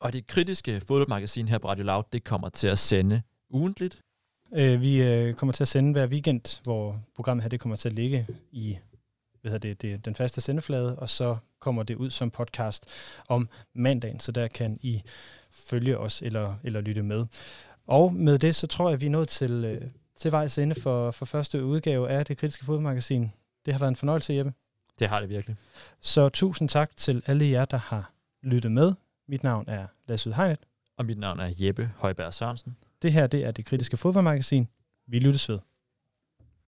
Og det kritiske fodboldmagasin her på Radio Loud, det kommer til at sende ugentligt. Øh, vi øh, kommer til at sende hver weekend, hvor programmet her det kommer til at ligge i hvad det, det, den faste sendeflade, og så kommer det ud som podcast om mandagen, så der kan I følge os eller, eller lytte med. Og med det, så tror jeg, at vi er nået til, øh, til vejs ende for, for første udgave af det kritiske fodmagasin. Det har været en fornøjelse, Jeppe. Det har det virkelig. Så tusind tak til alle jer, der har lyttet med. Mit navn er Lasse Udhegnet. Og mit navn er Jeppe Højberg Sørensen. Det her det er det kritiske fodboldmagasin. Vi lyttes ved.